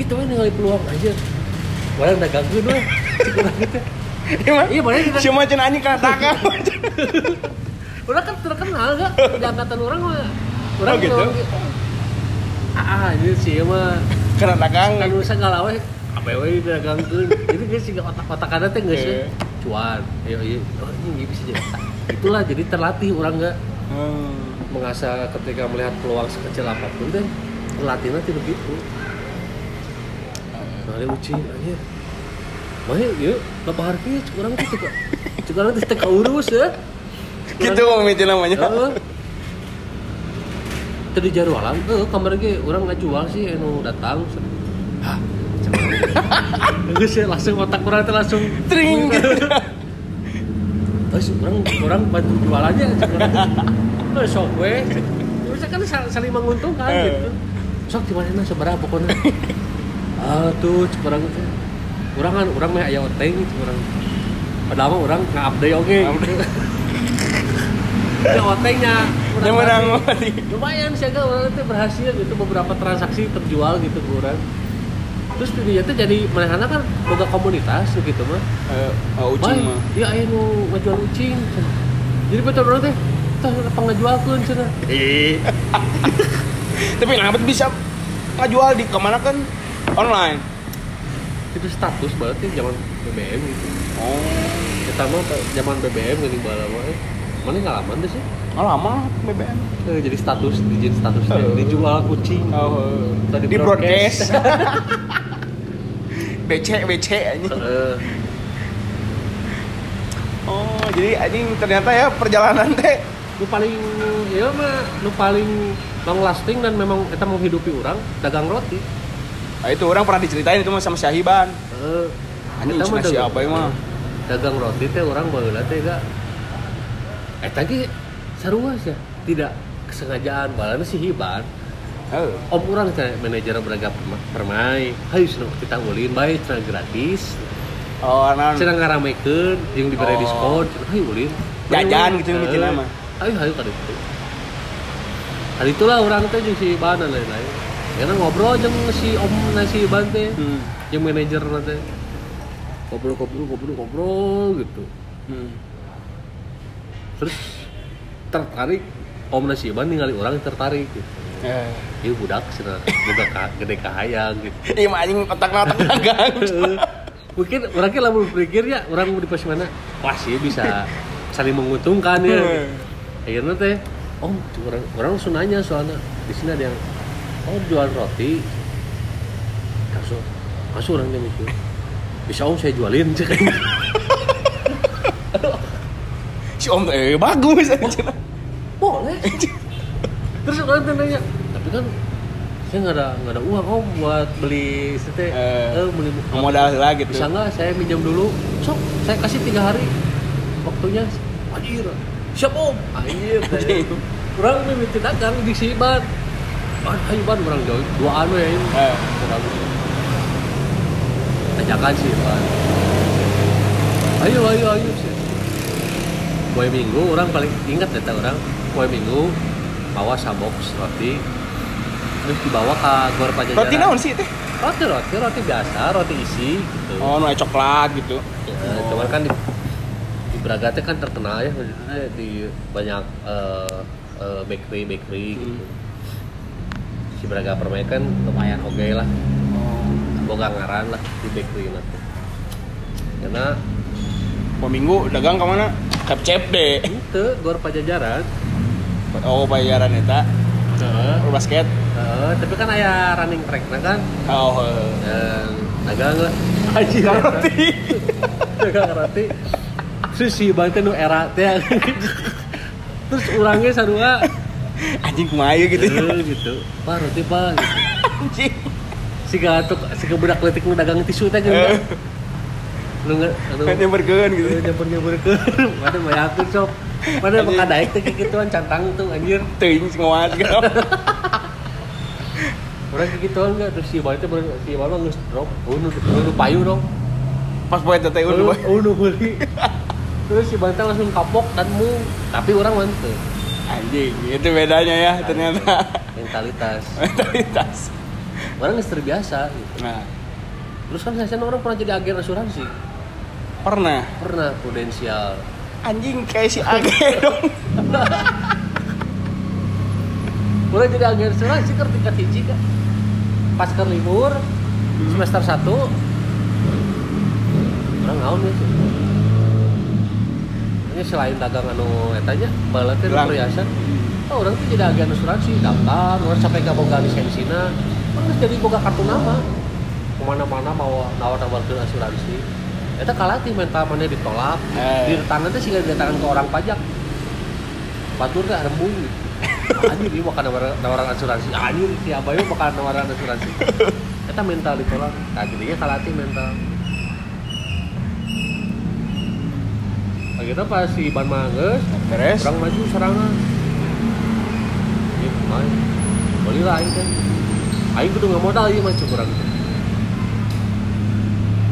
gitu we ningali peluang aja Orang dagangkeun we cik urang gitu Iya. Iya, makanya kita- Cuma cenah anjing katakan. Orang kan terkenal gak di angkatan orang mah orang Oh, gitu? gitu. ah ini sih mah Karena dagang. kan usah ngalawe apa we dagangkeun jadi geus siga otak-otakanna teh geus Iya. cuan ayo iya oh ini bisa jadi itulah jadi terlatih orang nggak Hmm. mengasah ketika melihat peluang sekecil apa pun deh terlatihnya tidak begitu nah dia uci aja Maya, yuk, berapa hari kurang tuh cek orang tuh teka urus ya. Gitu mimiti namanya. Heeh. Tadi jarwalan, eh kamar ge orang nggak jual sih, enu datang. Hah, Geus ya langsung otak orang tuh langsung Tring gitu. Terus orang orang bantu jualannya, cek orang. Eh sok we. Bisa kan sal- saling menguntungkan gitu. Sok di mana seberapa pokoknya. Ah tuh orang teh. Orang kan orang mah aya oteng cek orang. Padahal mah orang nggak update oke. Ya otengnya. Yang mati. lumayan sih agak orang itu berhasil gitu beberapa transaksi terjual gitu ke orang terus dia tuh jadi mana kan boga komunitas gitu mah Eh, oh, ucing mah. ya ayo nu ngejual ucing jadi betul orang teh tah apa ngejualkeun cenah. Tapi kenapa bisa ngajual di ke mana kan online? itu status berarti zaman BBM gitu Oh, kita mah ke zaman BBM gini bala mana ngalaman deh sih oh lama BBM. Eh, jadi status dijin statusnya Oh. dijual kucing Oh, Tadi di broadcast. BC BC anjing. Heeh. Oh, jadi anjing ternyata ya perjalanan teh nu paling ya mah nu paling long lasting dan memang kita menghidupi orang dagang roti Nah, itu orang pernah diceritain itu mah sama Syahiban. Eh, Anjing eta mah cenah si dagang- mah. roti teh orang baheula teh ga eh tadi sarua sih tidak kesengajaan balana si hiban Oh. om orang teh manajer beragam perma- permai hayu cenah kita ulin bae cenah gratis Oh, non. cenah ngaramekeun jeung diberi Oh. diskon hayu ulin Jajan gitu yang bikin Eh, hayu hayu ka ditu Kali itulah orang teh jeung si Iban dan lain-lain. Karena ngobrol jeung si Om na si Iban teh, Hmm. jeung manajer nanti. Ngobrol ngobrol ngobrol ngobrol gitu. Hmm. Terus tertarik Om na si Iban ningali orang tertarik gitu. Eh. Budak cenah boga ka gede kahayang gitu. Iya anjing otak otak dagang. Mungkin orangnya lah berpikir ya orang mau di pos mana wah sih bisa saling menguntungkan ya akhirnya teh oh orang orang langsung nanya soalnya di sini ada yang oh jual roti? Langsung masuk orangnya mikir. Bisa om saya jualin cek. Si Om eh bagus. boleh. Terus orang nanya tapi kan saya nggak ada nggak ada uang om buat beli sete Eh, eh, beli modal lah gitu. Bisa nggak saya minjam dulu? Sok saya kasih tiga hari. Waktunya anjir siap om. Anjir Anjing. kurang minta dagang di si ban ban ayo ban orang jauh. Dua anu ya ini. Eh, tanyakan sih ban ayo ayo ayo sih. Kue minggu orang paling ingat data orang. Kue minggu bawa sabox roti. Terus dibawa ke gor pajajaran. Roti naon sih teh? Roti roti roti biasa roti isi gitu. Oh aya coklat gitu. Ya, cuman kan di, di Braga kan terkenal ya di banyak eh, eh, bakery bakery gitu. Si Braga Permai kan lumayan oke lah, boga ngaran lah di bakery nanti. Karena Mau minggu dagang ke mana? Ke CFD. itu gor pajajaran, Oh, bayaran eta. Heeh. Oh, basket. Heeh, tapi kan aya running track nah kan, Oh, heeh. dan dagang lah. Anjir, roti. dagang roti. Terus si Bante nu era teh. Terus orangnya sarua Anjing kumaha gitu ya. Eh, gitu pak roti pak gitu. Anjing. si gatuk si budak letik nu dagang tisu teh Eh. geuning nu nge anu Nyamperkeun gitu. nyampur nyampur ke mana bayakeun sok mana bakal daek teh kikituan cantang tuh anjir Teuing ngoat gitu. orang kikituan enggak terus si bae teh si bae mah geus drop oh nu nu payu dong Pas poe teh teh oh udah. oh nu heuli terus si teh langsung kapok dan mu tapi orang mantep Anjing, itu bedanya ya ternyata. mentalitas. Mentalitas. orang geus terbiasa gitu. Nah, terus kan saya orang pernah jadi agen asuransi. Pernah? Pernah prudensial. Anjing kayak si Age dong. mulai jadi agen asuransi kan tingkat hiji kan pas ke libur semester 1 orang ngaun ya sih ini selain dagang anu etanya ke Gelang. perhiasan. Oh, orang tuh jadi agen asuransi daftar orang sampai ke boga lisensina orang jadi boga kartu nama. Ke mana-mana mau nawar nawar asuransi. Itu kalatih mental mana ditolak. Eh. di tangan teh sih ditangan ke orang pajak. Batur teh rembung anjir ini makan nawaran, nawaran asuransi. Anjir si abayu makan nawaran asuransi. Kita mental ditolak. Nah jadinya kalatih mental akhirnya pas si ban mangges Beres. orang maju serangan. Gitu main. Beli lah aing teh. Aing kudu nggak modal ieu mah cuk urang teh.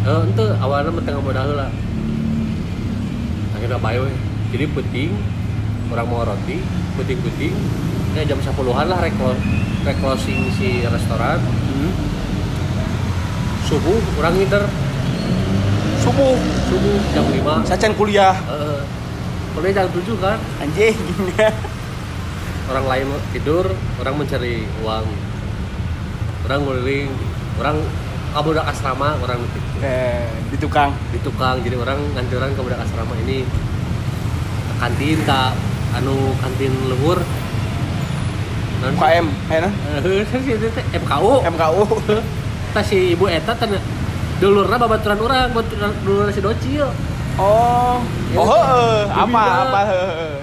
Eh ente awalnya mah tengah modal lah. Akhirnya we jadi penting orang mau roti penting-penting ya jam 10-an lah rek rek closing si restoran. Hmm. subuh orang ngider Subuh, subuh jam 5 sacan kuliah. eh kuliah jam 7 kan? Anjing. orang lain tidur orang mencari uang. Orang keliling orang kabudak asrama orang eh, di tukang. di tukang jadi orang ngancuran ke budak asrama ini. Kantin ke anu kantin luhur non UKM, teh MKU MKU. tas si ibu eta teh dulurna babaturan orang babaturan dulurna si docil Oh. Oh, heeh. Bibi apa apa heeh.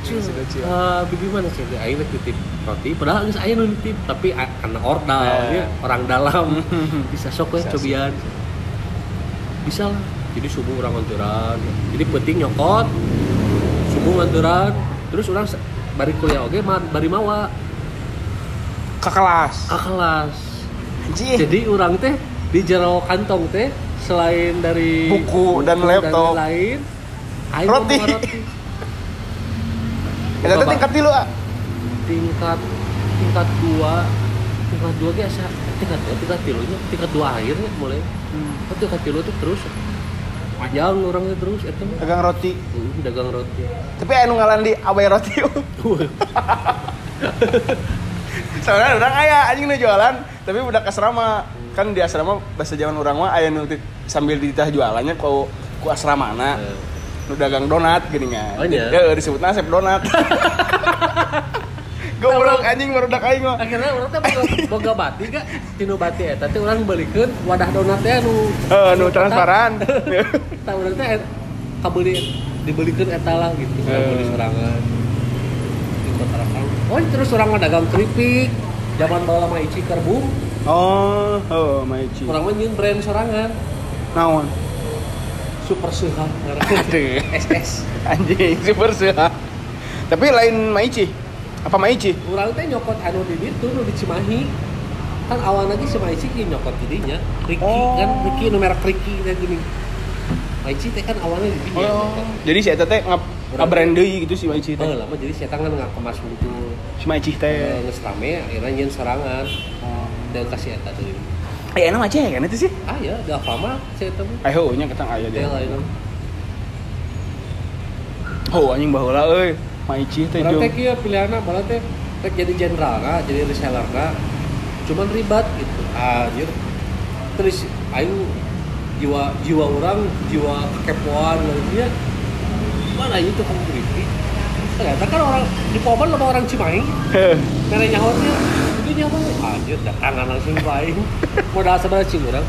Docil. eh, bagaimana sih? Teh titip roti, padahal geus aya nu nitip, tapi karena ordal, Eh. ya, orang dalam bisa sok Bisa cobian. Bisa lah. Jadi subuh orang nganturan. Jadi penting nyokot. Subuh nganturan. Terus orang bari kuliah ma- bari mawa Ke kelas. ke kelas. Jadi orang teh di jero kantong teh selain dari Buku dan laptop. lain, aing Roti. teh Bapak. tingkat tilu, ah. tingkat tingkat dua tingkat dua ge asa tingkat dua tingkat tilunya tingkat dua akhirnya mulai oh, tingkat tilu tuh terus panjang orangnya terus itu Dagang roti. uh, dagang roti Tapi anu ngalan di abai roti. Soalnya orang aya anjing jualan, tapi budak asrama. Kan di asrama bahasa Jawa orang mah aya nu sambil ditah jualannya ku ku asramana. Eh, Nu dagang donat gini kan. Oh, iya? Ya, disebut nasib donat. Goblok anjing barudak aing mah. akhirnya orang teh boga, bati gak tinu bati eta teh orang belikeun wadah donat teh anu Eh, nu transparan. tah urang teh kabeli dibelikeun eta lah gitu Eh. beli sorangan oh terus orang mah dagang keripik zaman bawa sama Ici kerbung Oh, oh, Maici. orang mah nyeun brand sorangan Naon? super sehat Aduh. SS Anjing, super sih. Tapi lain Maici. Apa Maici? orang teh nyokot anu di ditu nu di Cimahi kan awal lagi si Maici ki nyokot jadinya Ricky Oh. kan Ricky nu merek Ricky kayak gini Maici teh kan awalnya di dinya Oh. Jadi si eta teh ngap ngabrand deui gitu si Maici Oh, teh. lama jadi saya tangan nggak kemas buku Si Maici eh, teh. nges rame akhirnya nyen serangan dan kasih eta tuh Eh, enak aja ya kan itu sih. ah ya di Alfamart saya temu Ayo, nya ketang aya dia dia. lain Oh, anjing baheula euy. Maici teh jong. teh kieu pilihanna malah teh rek jadi nah, jadi reseller nah. cuman ribet gitu anjir terus ayo jiwa jiwa orang jiwa kekepoan lainnya mana itu kan keripik ternyata kan orang di Poban ada orang Cimahi Nenek nyahotnya, itu nyawa anjir, datangan langsung baik. Modal seberapa cing orang?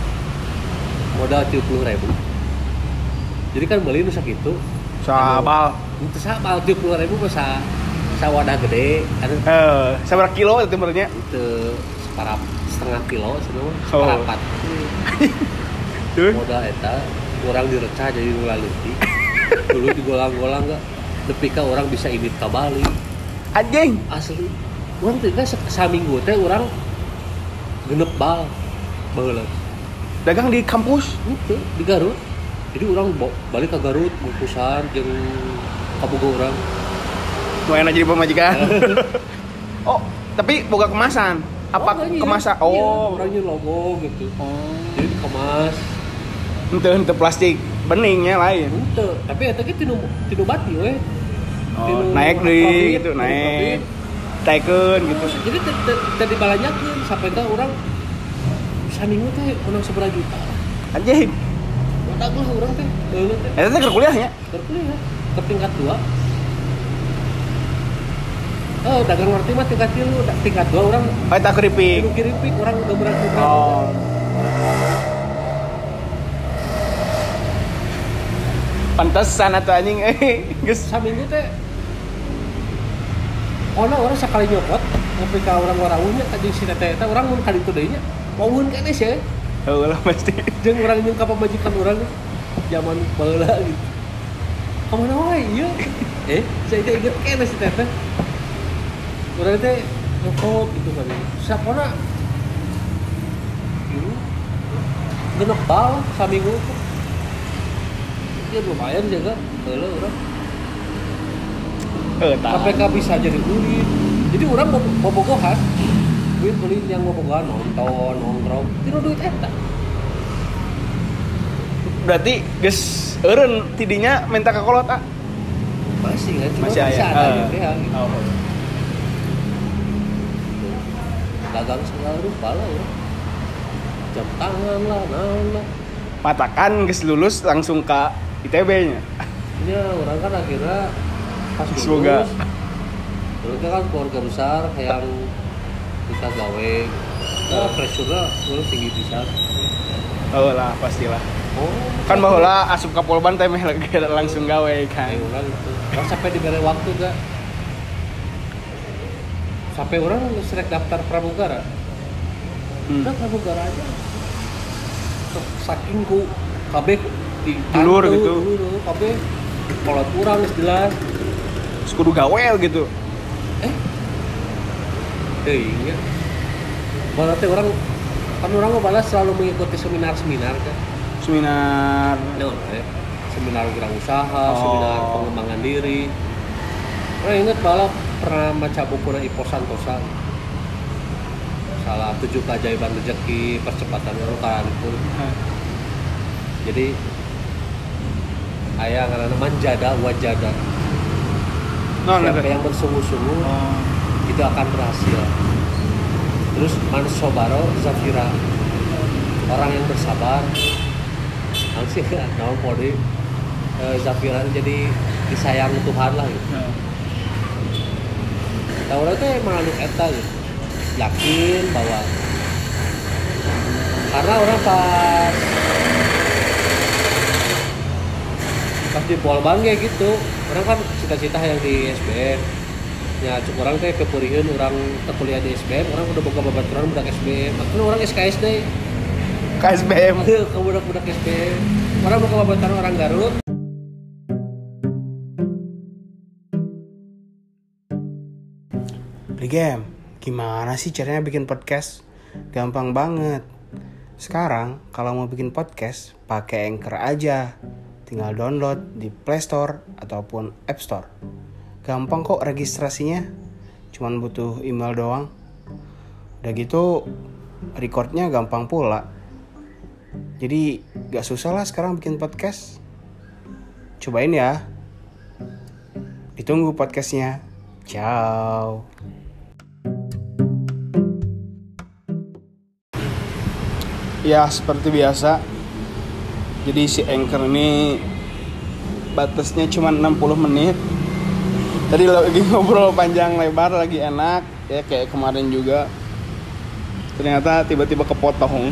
Modal tujuh puluh ribu. Jadi kan beli nusak itu, Sabal. itu sabal tujuh puluh ribu bisa sa wadah gede, ada Eh, sabar kilo itu sebenarnya. itu separap setengah kilo semua, Oh. separapat. Tuh. Modal eta, orang direcah jadi nulaleuti. Dulu digolang-golang enggak, tapi ka orang bisa imit ka Bali. Anjing. asli orang tuh kan saminggu teh orang genep bal baheula Dagang di kampus. itu di Garut jadi orang balik ke Garut bungkusan jeung kabogo orang Mau enak jadi pemajikan. oh, tapi boga kemasan. Apa Oh, iya. kemasan? Iya, Oh. orangnya logo gitu Oh. jadi dikemas Ente ente plastik beningnya lain. ente tapi eta ge tinu tinu bati we Oh, naik deh gitu, tinu naik. Taikeun gitu. jadi tadi balanyakeun sampai teh orang saminggu teh menang seberapa juta Anjing. Wadah lah orang teh baheula teh Eta teh keur kuliahnya. terkuliah ke tingkat dua oh dagang ngerti mah tingkat tilu tingkat dua orang Oh, eta keripik. tilu kiripik orang udah berani Oh. Pantesan atau anjing eh geus saminggu teh Ona orang sekali nyopot ngopi ka orang warawunya kajing si teteh teh orang mun kali itu deui nya mauun kene sih Heulah pasti. jeung urang jeung ka pamajikan urang zaman baheula gitu. Ke mana wae? Ieu eh saya teh inget kene si teteh. Urang teh nyopot gitu kan sapona Ieu genep bal saminggu ya lumayan juga Eh, tah. KPK bisa jadi duit jadi orang mau bobogohan duit beli yang bobogohan nonton nongkrong tidak duit eta Berarti geus eureun tidinya minta ka kolot ah. masih kan cuma Masih bisa aya. ada Eh. gitu ya gitu. Oh. dagang segala rupa lah orang jam tangan lah naon lah Patakan geus lulus langsung ka ITB-nya. ya orang kan akhirnya pas Semoga. lulus dulu kan keluarga besar yang kita gawe oh pressure-nya orang tinggi bisa Oh lah, pastilah. oh Kan baheula asup ka Polban teh langsung gawe kan. kayak orang itu orang sampai diberi waktu gak sampai orang serek daftar pramugara Hmm. udah pramugara aja saking ku KB di Dulur gitu. dulur, KB kalau kurang jelas kudu gawel gitu. eh eh iya Malah teh orang kan orang balas selalu mengikuti seminar-seminar kan Seminar Nah, eh, seminar wirausaha, Oh. seminar pengembangan diri. Orang inget balap pernah baca buku dari Ipo Santosa. Salah tujuh keajaiban rezeki percepatan orang itu. Jadi ayah karena manjada wajada. Siapa eta. yang bersungguh-sungguh Oh. itu akan berhasil. Terus Mansobaro Zafira orang yang bersabar langsung naon kode eh, Zafira jadi disayang Tuhan lah gitu. Nah. Nah, orang itu emang anu eta gitu. Yakin bahwa karena orang pas pas di Polban kayak gitu orang kan cita-cita yang di SBN ya cuk orang teh kepurihan orang teu kuliah di SBM orang udah boga babaturan budak SBM makanya orang SKSD KSBM ke budak-budak SBM orang boga babaturan orang Garut. Beli game Gimana sih caranya bikin podcast? Gampang banget. Sekarang kalau mau bikin podcast pakai Anchor aja Tinggal download di Play Store ataupun App Store. Gampang kok registrasinya Cuman butuh email doang. Udah gitu recordnya gampang pula. Jadi gak susah lah sekarang bikin podcast. Cobain ya. Ditunggu podcastnya. Ciao. Ya seperti biasa Jadi si Anchor ini Batasnya cuma 60 menit. Tadi lagi ngobrol panjang lebar Lagi enak Ya kayak kemarin juga. Ternyata tiba-tiba kepotong.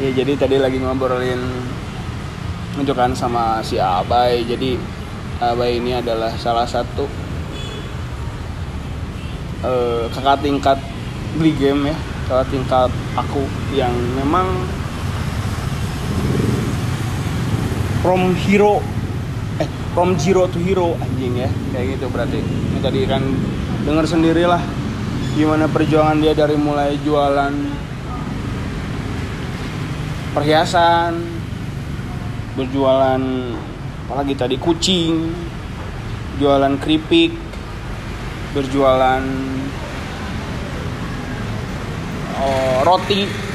Ya jadi tadi lagi ngobrolin Menunjukkan sama si Abai. Jadi Abai ini adalah salah satu eh, Kakak tingkat beli game ya Kakak tingkat aku yang memang From hero Eh from zero to hero anjing ya. Kayak gitu berarti. Ini tadi kan Dengar sendirilah Gimana perjuangan dia dari mulai jualan Perhiasan Berjualan Apalagi tadi kucing Jualan keripik Berjualan oh, Roti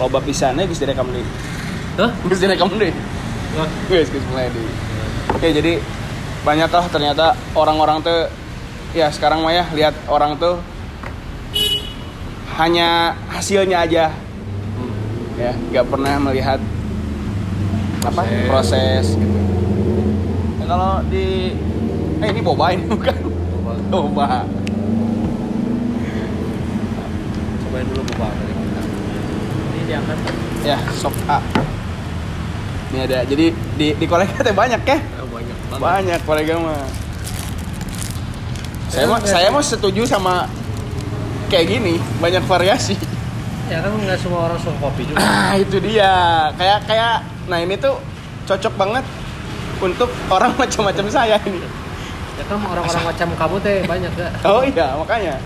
Loba pisannya geus direkam deui. Hah? Geus direkam deui. Guys, guys mulai di. Oke, jadi banyaklah ternyata orang-orang tuh ya sekarang mah ya lihat orang tuh hanya hasilnya aja ya nggak pernah melihat apa Proses. proses gitu. Ya, kalau di eh ini boba ini bukan boba cobain dulu boba dari kita ini diangkat. Ya sok A. Ini ada jadi di di kolega teh banyak ya? Oh, banyak banget. Banyak kolega mah. Saya mah saya mah setuju sama kayak gini banyak variasi. Ya kan nggak semua orang suka kopi juga. Ah itu dia. Kayak kayak nah ini tuh cocok banget untuk orang macam-macam saya ini. Ya kan orang-orang macam kamu teh banyak gak oh iya makanya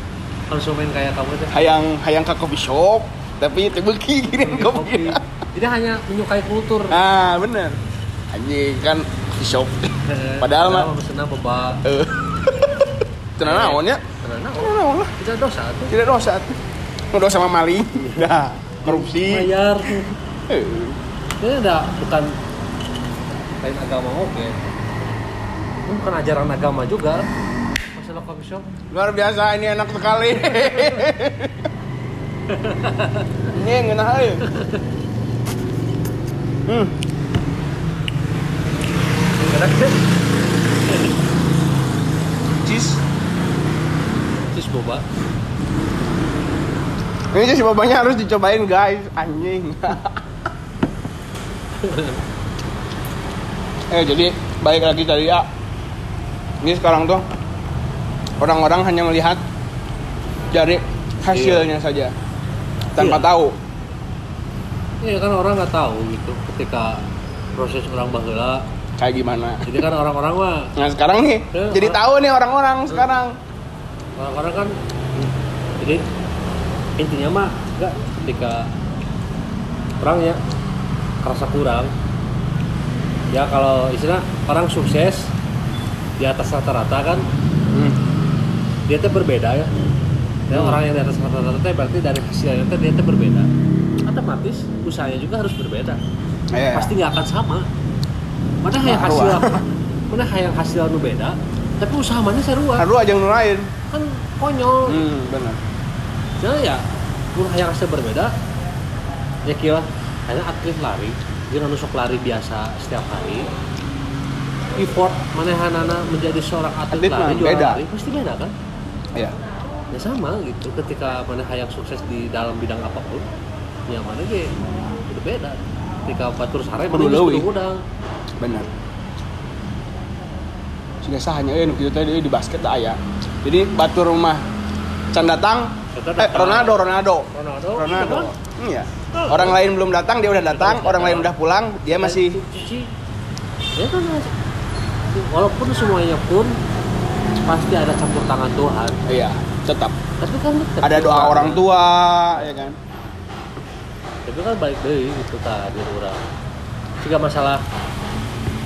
konsumen kayak kamu teh hayang hayang ke coffee shop tapi itu beki gini kopi jadi hanya menyukai kultur. Ah bener. Anjing kan coffee shop. Padahal mah- pesennya boba eh. Tenang naon ya? tenang naon? Lah. Tidak dosa tuh. Tidak dosa udah sama maling. Dah korupsi. Bayar Eh, ini ada bukan lain agama oke. Ini bukan ajaran agama juga. Masalah coffee shop luar biasa ini enak sekali. Ini yang enak aja hmm. Enak deh cheese. Cheese boba. Ini sih bobanya harus dicobain guys. Anjing. Eh jadi baik lagi tadi ya ini sekarang tuh orang-orang hanya melihat dari hasilnya saja tanpa Iya. tahu. Iya kan orang nggak tahu gitu ketika proses orang baheula kayak gimana? Jadi kan orang-orang mah nah sekarang nih Ya, jadi orang- tahu nih orang-orang sekarang. Orang-orang kan jadi intinya mah enggak ketika orang ya kerasa kurang. Ya kalau istilah orang sukses di atas rata-rata kan Hmm. Dia tuh berbeda ya. Dan Hmm. orang yang di atas rata-rata teh berarti dari hasilnya teh dia tuh berbeda. Otomatis usahanya juga harus berbeda. Iya. pasti nggak akan sama. Mana yang Sarua. hasil mana yang hasil anu beda tapi usaha mana sarua Haru aja yang lain kan konyol. Hmm, benar. Jadi ya ulah yang hasil berbeda ya kira hanya atlet lari. Dia sok lari biasa setiap hari. Effort manehanana menjadi seorang atlet, Atlet lari juara beda. lari pasti beda kan Iya. ya sama gitu ketika mana yang sukses di dalam bidang apa pun ya mana ge udah beda. Ketika batur sare mana geus udang benar. Juga sahanya eh nu kitu teh di basket lah aya jadi batur rumah can datang eh. Ronaldo Ronaldo. Ronaldo Ronaldo. gitu kan? iya. Orang lain belum datang dia udah datang. Orang lain udah pulang dia masih cuci. Ya kan walaupun semuanya pun pasti ada campur tangan Tuhan. Iya tetap. Tapi kan tetep ada doa Tuhan. orang tua ya kan? Tapi kan balik deh gitu tadi orang. Jika masalah.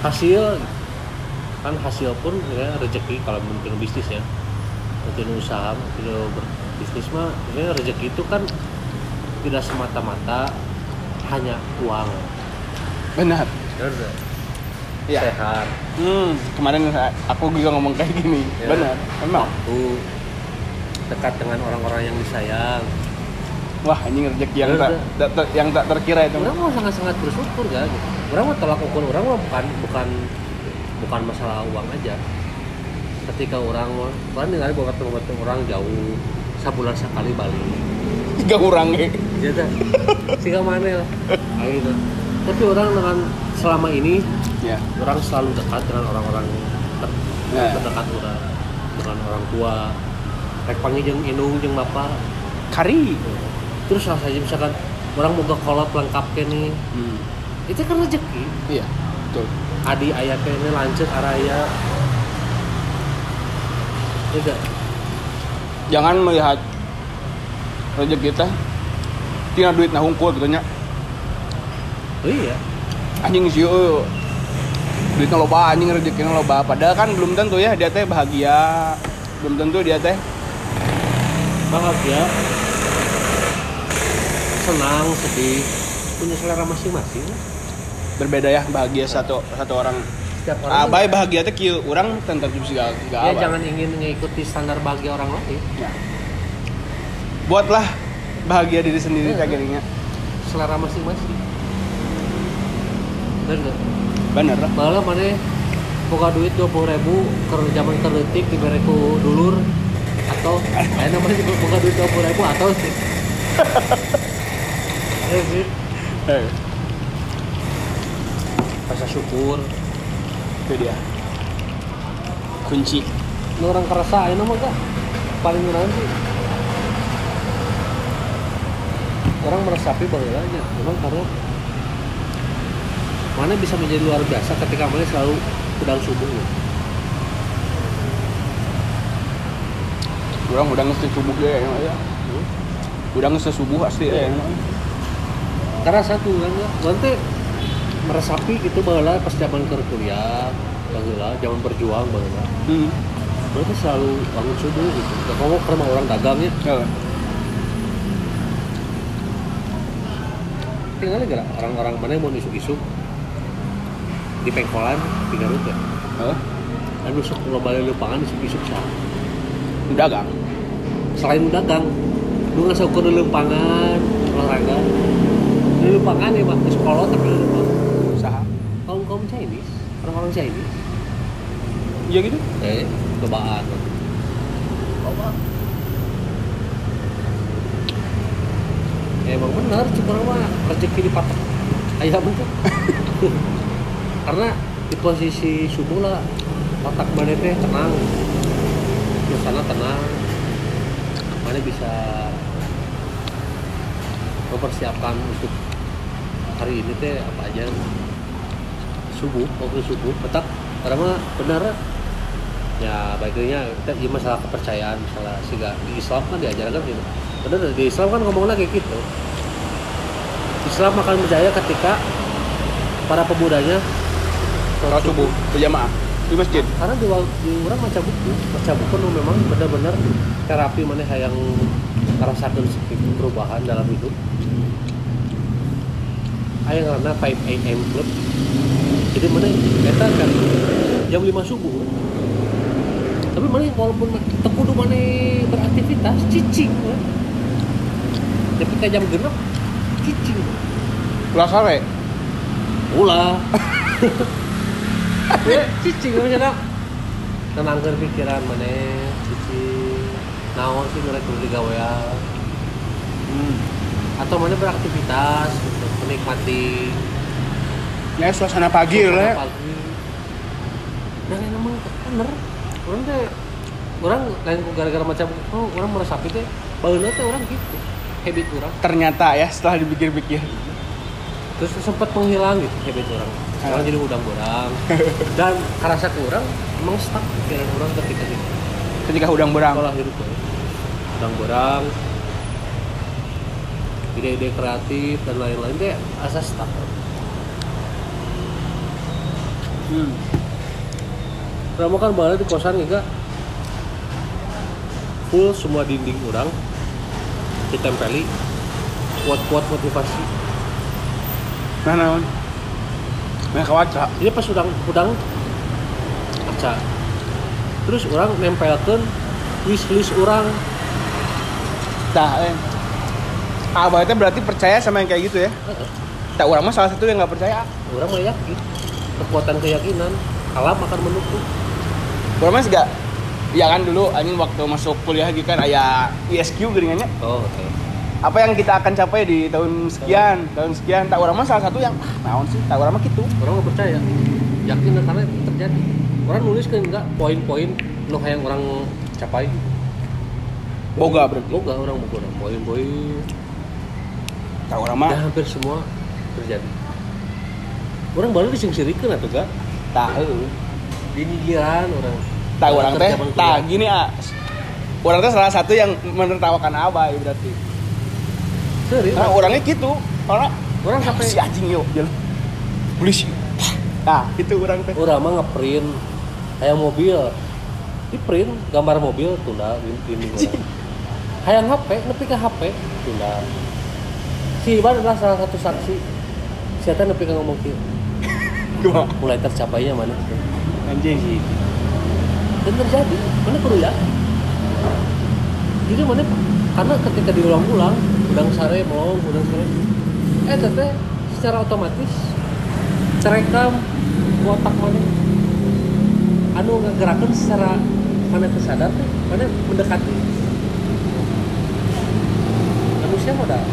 Hasil kan hasil pun ya rezeki kalau mungkin bisnis ya. Mungkin usaha mungkin berbisnis mah maksudnya rezeki itu kan tidak semata-mata hanya uang. Benar. Benar Iya. sehat. Hmm kemarin aku juga ngomong kayak gini. Ya. benar memang waktu dekat dengan orang-orang yang disayang. Wah ini rezeki yang tak, Benar. tak- tak- yang tak terkira itu. Orang mau sangat-sangat bersyukur kan gitu. orang mau tolak ukur orang mah bukan bukan bukan masalah uang aja. Ketika orang mau orang dengar bahwa ketemu orang jauh sebulan sekali balik. Tiga orang ya ya dah. Sehingga mana lah. Kayak gitu. Tapi orang dengan selama ini ya orang selalu dekat dengan orang-orang ter- Ya. terdekat orang dengan orang tua. Rek panggil jeung indung jeung bapak. Kari. Terus salah saja misalkan orang mau ke kolot lengkap nih hmm. itu kan rezeki. Iya betul. Adi ayah kene lanjut araya tidak jangan melihat rezeki kita tina duit nah hungkul gitu nya oh iya. Anjing sih. Duitnya loba anjing rezekinya loba. Padahal kan belum tentu ya dia teh bahagia. Belum tentu dia teh bahagia. Senang sedih. Punya selera masing-masing. Berbeda ya bahagia satu satu orang. Setiap orang abai bahagia teh kieu urang tentu segala ya segala jangan ingin mengikuti standar bahagia orang lain. Ya. buatlah bahagia diri sendiri gininya selera masing-masing. Nggak? Bener. Lah malah mana buka duit dua puluh ribu ke zaman terdetik di ku dulur atau lain namanya juga buka duit dua puluh ribu atau sih? Ya sih. Eh, rasa syukur. Itu dia. Kunci. Ini orang kerasa ini mah gak paling nanti orang meresapi aja memang karena mana bisa menjadi luar biasa ketika mana selalu sedang subuh Urang udah ngesti subuh ya, ya. Udah ngesti subuh asli ya. karena satu kan ya nanti meresapi gitu bahwa pas zaman ke kuliah bahwa zaman berjuang bahwa Hmm. mereka selalu bangun subuh gitu gak kamu karena orang dagangnya Ya. tinggal aja lah orang-orang mana yang mau isuk-isuk di pengkolan di Garut ya Hah? kan nusuk kalau balik lupangan isuk-isuk sah Dagang. selain dagang lu nggak ukur di lempangan olahraga. Di lempangan ya di sekolah lempangan. Usaha. kaum kaum Chinese orang-orang Chinese. Iya gitu. eh cobaan ya emang benar cuma mah. Rezeki di patok ayam itu karena di posisi subuh lah otak mana teh tenang suasana tenang. Mana bisa mempersiapkan untuk hari ini teh apa aja. Subuh waktu subuh tetap. Karena benar. Ya baiknya kita ya masalah kepercayaan masalah sehingga di Islam kan diajarkan gitu. Benar di Islam kan ngomongnya kayak gitu. Islam akan berjaya ketika para pemudanya Sholat subuh berjamaah di masjid. karena di, orang baca buku baca buku nu memang benar-benar terapi mana yang merasakan sedikit perubahan dalam hidup ayah karena 5 AM club jadi mana kita kan jam 5 subuh tapi mana walaupun tekudu mana beraktivitas cicing we. tapi ke jam genap cicing Pulang sore. ulah cicing maksudnya tenangkan pikiran mana cicing naon sih mereka kudu digawean Hmm. atau mana beraktivitas gitu, menikmati Ya suasana pagi lah ya. pagi dan emang bener orang teh orang lain gara-gara macam oh orang teh baheula teh orang gitu habit orang ternyata ya setelah dipikir-pikir terus sempat menghilang gitu habit orang. Sekarang jadi udang-udang dan karasa ke orang emang stuck pikiran orang ketika gitu ketika udang berang pola hidup gue udang-udang ide-ide kreatif dan lain-lain teh asa stuck. Hmm. Kamu kan balik di kosan juga full semua dinding orang ditempeli. Kuat-kuat motivasi. Nah naon nah kawaca Ini pas udang udang kaca. Terus orang nempelkan wish list orang. Tah, eh. Abah itu berarti percaya sama yang kayak gitu ya? Tak orang mah salah satu yang nggak percaya. Orang mah yakin kekuatan keyakinan alam akan mendukung. Orang mah juga Ya kan dulu anjing waktu masuk kuliah gitu kan aya ISQ geringannya. Oh, oke. Apa yang kita akan capai di tahun sekian, tahun sekian. Tak orang mah salah satu yang ah, naon sih? Tak orang mah gitu. Orang nggak percaya. Yakin karena itu terjadi. Orang nulis kan enggak poin-poin nu yang orang capai. Boga berarti. Boga orang boga poin-poin Tak orang mah dan hampir semua terjadi orang baru disingkirkan atau enggak tahu. dinigiran orang Tak orang teh, tak gini ah. Orang teh salah satu yang menertawakan Abah berarti. Serius? Karena orangnya gitu. Orang orang sampai si anjing yuk, jalan. Polisi. Nah, itu orang teh. orang mah ngeprint. Kayak mobil. Di print gambar mobil tunda orang hayang HP nepi ke HP tunda. Si Iban adalah salah satu saksi. Siapa nepi ke ngomong kieu mulai tercapainya mana? Anjing. dan terjadi. Mana perlu ya? Jadi mana? Karena ketika diulang-ulang udang sare mau udang sare. Eh teteh secara otomatis terekam otak mana? Anu ngegerakan secara mana kesadar teh mana mendekati. Manusia berat.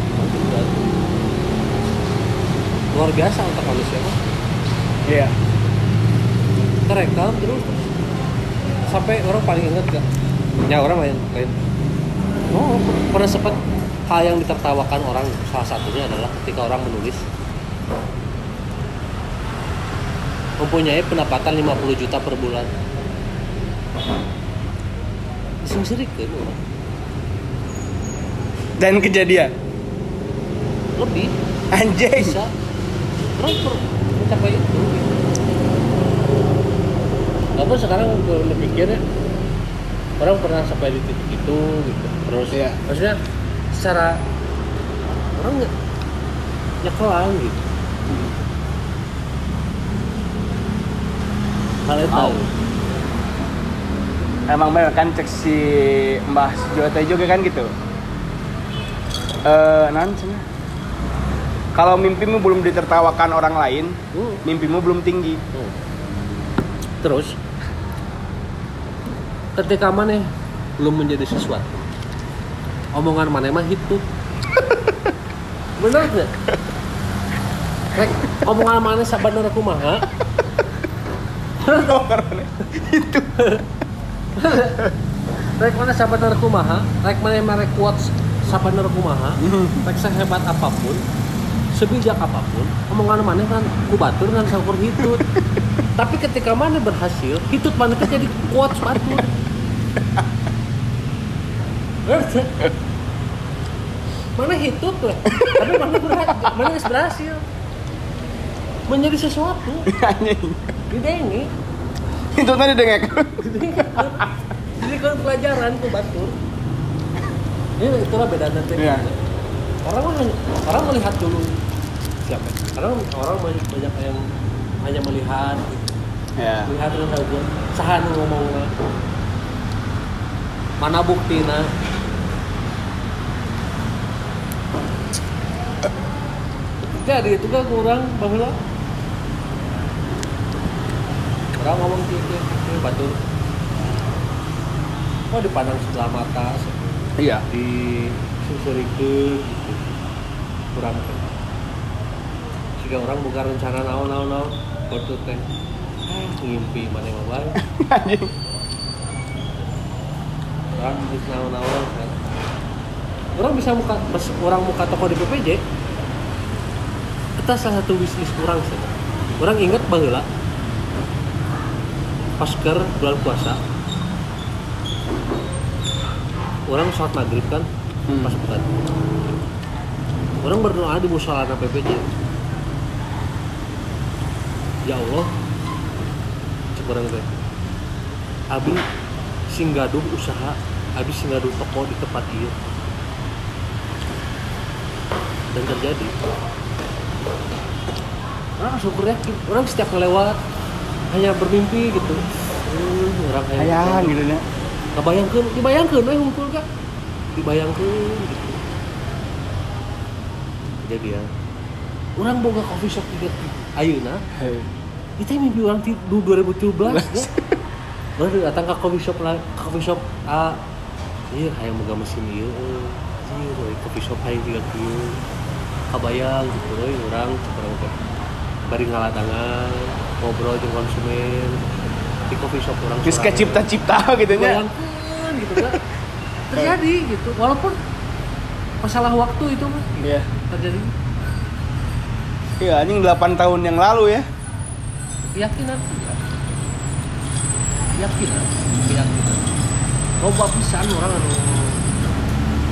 luar biasa otak manusia mah. Iya. terekam terus. Sampai orang paling inget gak ya orang lain lain oh pernah sempat hal yang ditertawakan orang salah satunya adalah ketika orang menulis. Mempunyai pendapatan 50 juta per bulan. Disingkirkan orang Dan kejadian. lebih. Anjing. bisa. Orang per- mencapai itu. Namun sekarang kalau dipikir ya orang pernah sampai di titik itu gitu. Terus Iya. maksudnya secara orang nggak nyekelang gitu hal itu Wow. Emang bener kan cek si Mbah Sujote juga kan gitu. Eh, cenah. Kalau mimpimu belum ditertawakan orang lain, Hmm. mimpimu belum tinggi. Hmm. Terus ketika mana belum menjadi sesuatu, omongan mana mah hidup. Bener gak? Rek, omongan mana sabenerna kumaha? itu. Rek mana sabenerna kumaha? Rek mana merek kuat sabenerna kumaha? Rek sehebat apa pun, sebijak apa pun, omongan mana kan kubatur kan sangkur hitut. Tapi ketika mana berhasil, hitut mana jadi kuat batur. Mana hitut lah, tapi mana berhasil, mana berhasil menjadi sesuatu. Anjing. Ini Itu tadi dengek. jadi kan pelajaran tuh batur. Ini itulah beda nanti. Iya. Orang orang melihat dulu siapa? Orang orang banyak banyak yang hanya melihat, Ya. melihat terus saja. Sahan ngomong mana buktinya? Jadi itu kan kurang bahwa orang ngomong gitu, gitu batur. Kok dipandang sebelah mata, Iya. di susurikeun gitu kurang jika orang buka rencana naon naon naon foto teh ngimpi mana yang bang Anjing. orang bisnis naon-naon kan orang bisa muka orang muka toko di PPJ itu salah satu bisnis kurang sih orang inget baheula pas keur bulan puasa. Orang sholat maghrib kan Hmm. pas bukan orang berdoa di musola PPJ ya Allah cek orang teh. Abi singgaduh usaha abi singgaduh toko di tempat ini dan terjadi orang langsung yakin orang setiap lewat hanya bermimpi gitu hmm, orang Hayang gitu nya. kebayangkan dibayangkan we ngumpul kak dibayangkan gitu jadi ya orang boga coffee shop tiga ayeuna Hei. itu mimpi orang di 2017 ya. Orang datang ke coffee shop lah, coffee shop A. Iya, kayak moga mesin. Iya, we, coffee shop hayang tiga kieu. Kabayang gitu orang teh. Bari ngaladangan, ngobrol jeung konsumen di coffee shop orang. Terus kayak cipta-cipta gitu nya. Gitu kan. Terjadi gitu. Walaupun masalah waktu itu mah Iya. terjadi Iya, anjing 8 tahun yang lalu ya. keyakinan keyakinan keyakinan loba pisan orang anu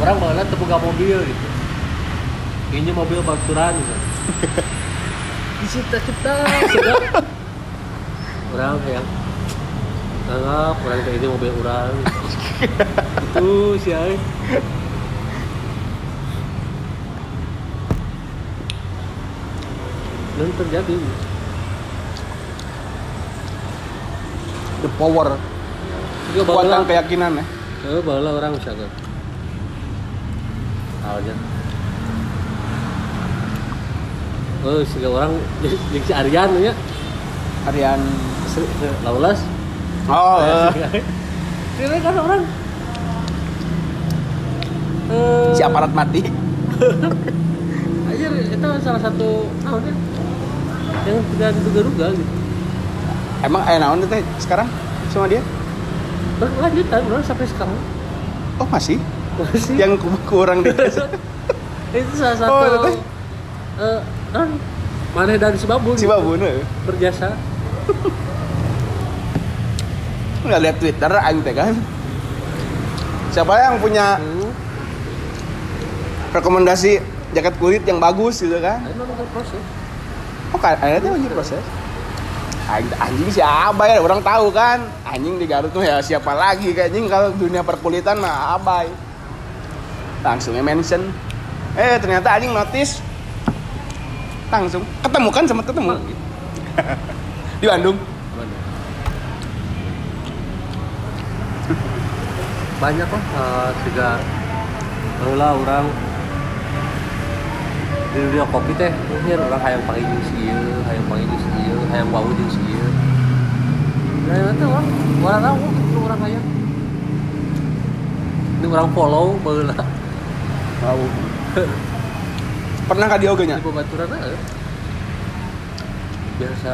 orang bawa tebuka mobil gitu ini mobil baturan gitu dicipta-cipta sudah. Orang kayak anggap orang kayak ini mobil orang. Itu sih dan terjadi. The power, kekuatan keyakinan ya. Eh, bawa orang misalkan. Awalnya. Oh, sehingga orang jadi si Aryan ya. Harian Laulas. Oh, eh. Ini kan orang. Eh, si aparat mati. Aja itu salah satu naon ya? Yang tidak diduga-duga gitu. Emang eh naon teh sekarang sama dia? Berlanjutan orang sampai sekarang. Oh, masih? Masih. Yang ku- kurang di itu salah satu Oh, itu kan mana dari si babun si Babun. eh. berjasa Nggak lihat Twitter aing teh kan. Siapa yang punya hmm. rekomendasi jaket kulit yang bagus gitu kan? Nonton proses Oh, kan ada tuh lagi proses. Anjing, siapa ya? Orang tahu kan. Anjing di Garut tuh ya siapa lagi anjing kalau dunia perkulitan mah abai. Langsungnya mention. Eh ternyata anjing notice. Langsung ketemu kan sempat ketemu. di Bandung. Banyak kok eh, tiga lah orang di dunia kopi teh mungkin orang hayang pakai si ieu hayang pakai si ieu hayang bau si ieu nah itu orang orang tahu itu orang hayang ini orang follow baheula Tahu. Pernah ka di oge nya? di pembaturan aja biasa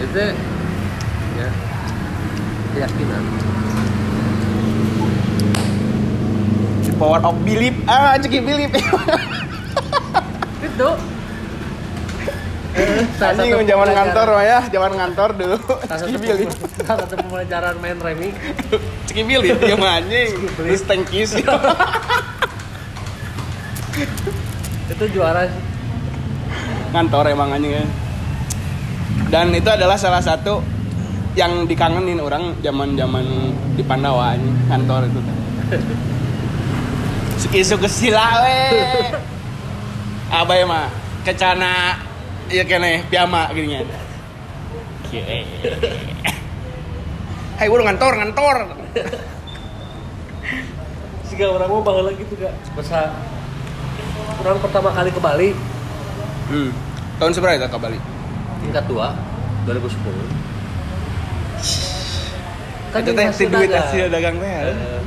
itu ya keyakinan The power of belief. Ah, ceki belief. itu Eh, satu zaman kantor mah ya, zaman kantor dulu. Ceki belief. salah satu pembelajaran main remi Ceki belief dia mah anjing. Terus tangkis. itu juara sih Kantor emang anjing ya. Dan itu adalah salah satu yang dikangenin orang zaman-zaman di Pandawa anjing, kantor itu. Suki suki sila we. Abai mah kecana ya kene piyama gini nya. Hai urang ngantor ngantor. jika orang mau bahagia gitu gak masa orang pertama kali ke Bali. Hmm. Tahun seberapa itu ke Bali? tingkat dua 2010 itu jadi teh ti duit hasil dagang teh. Eh,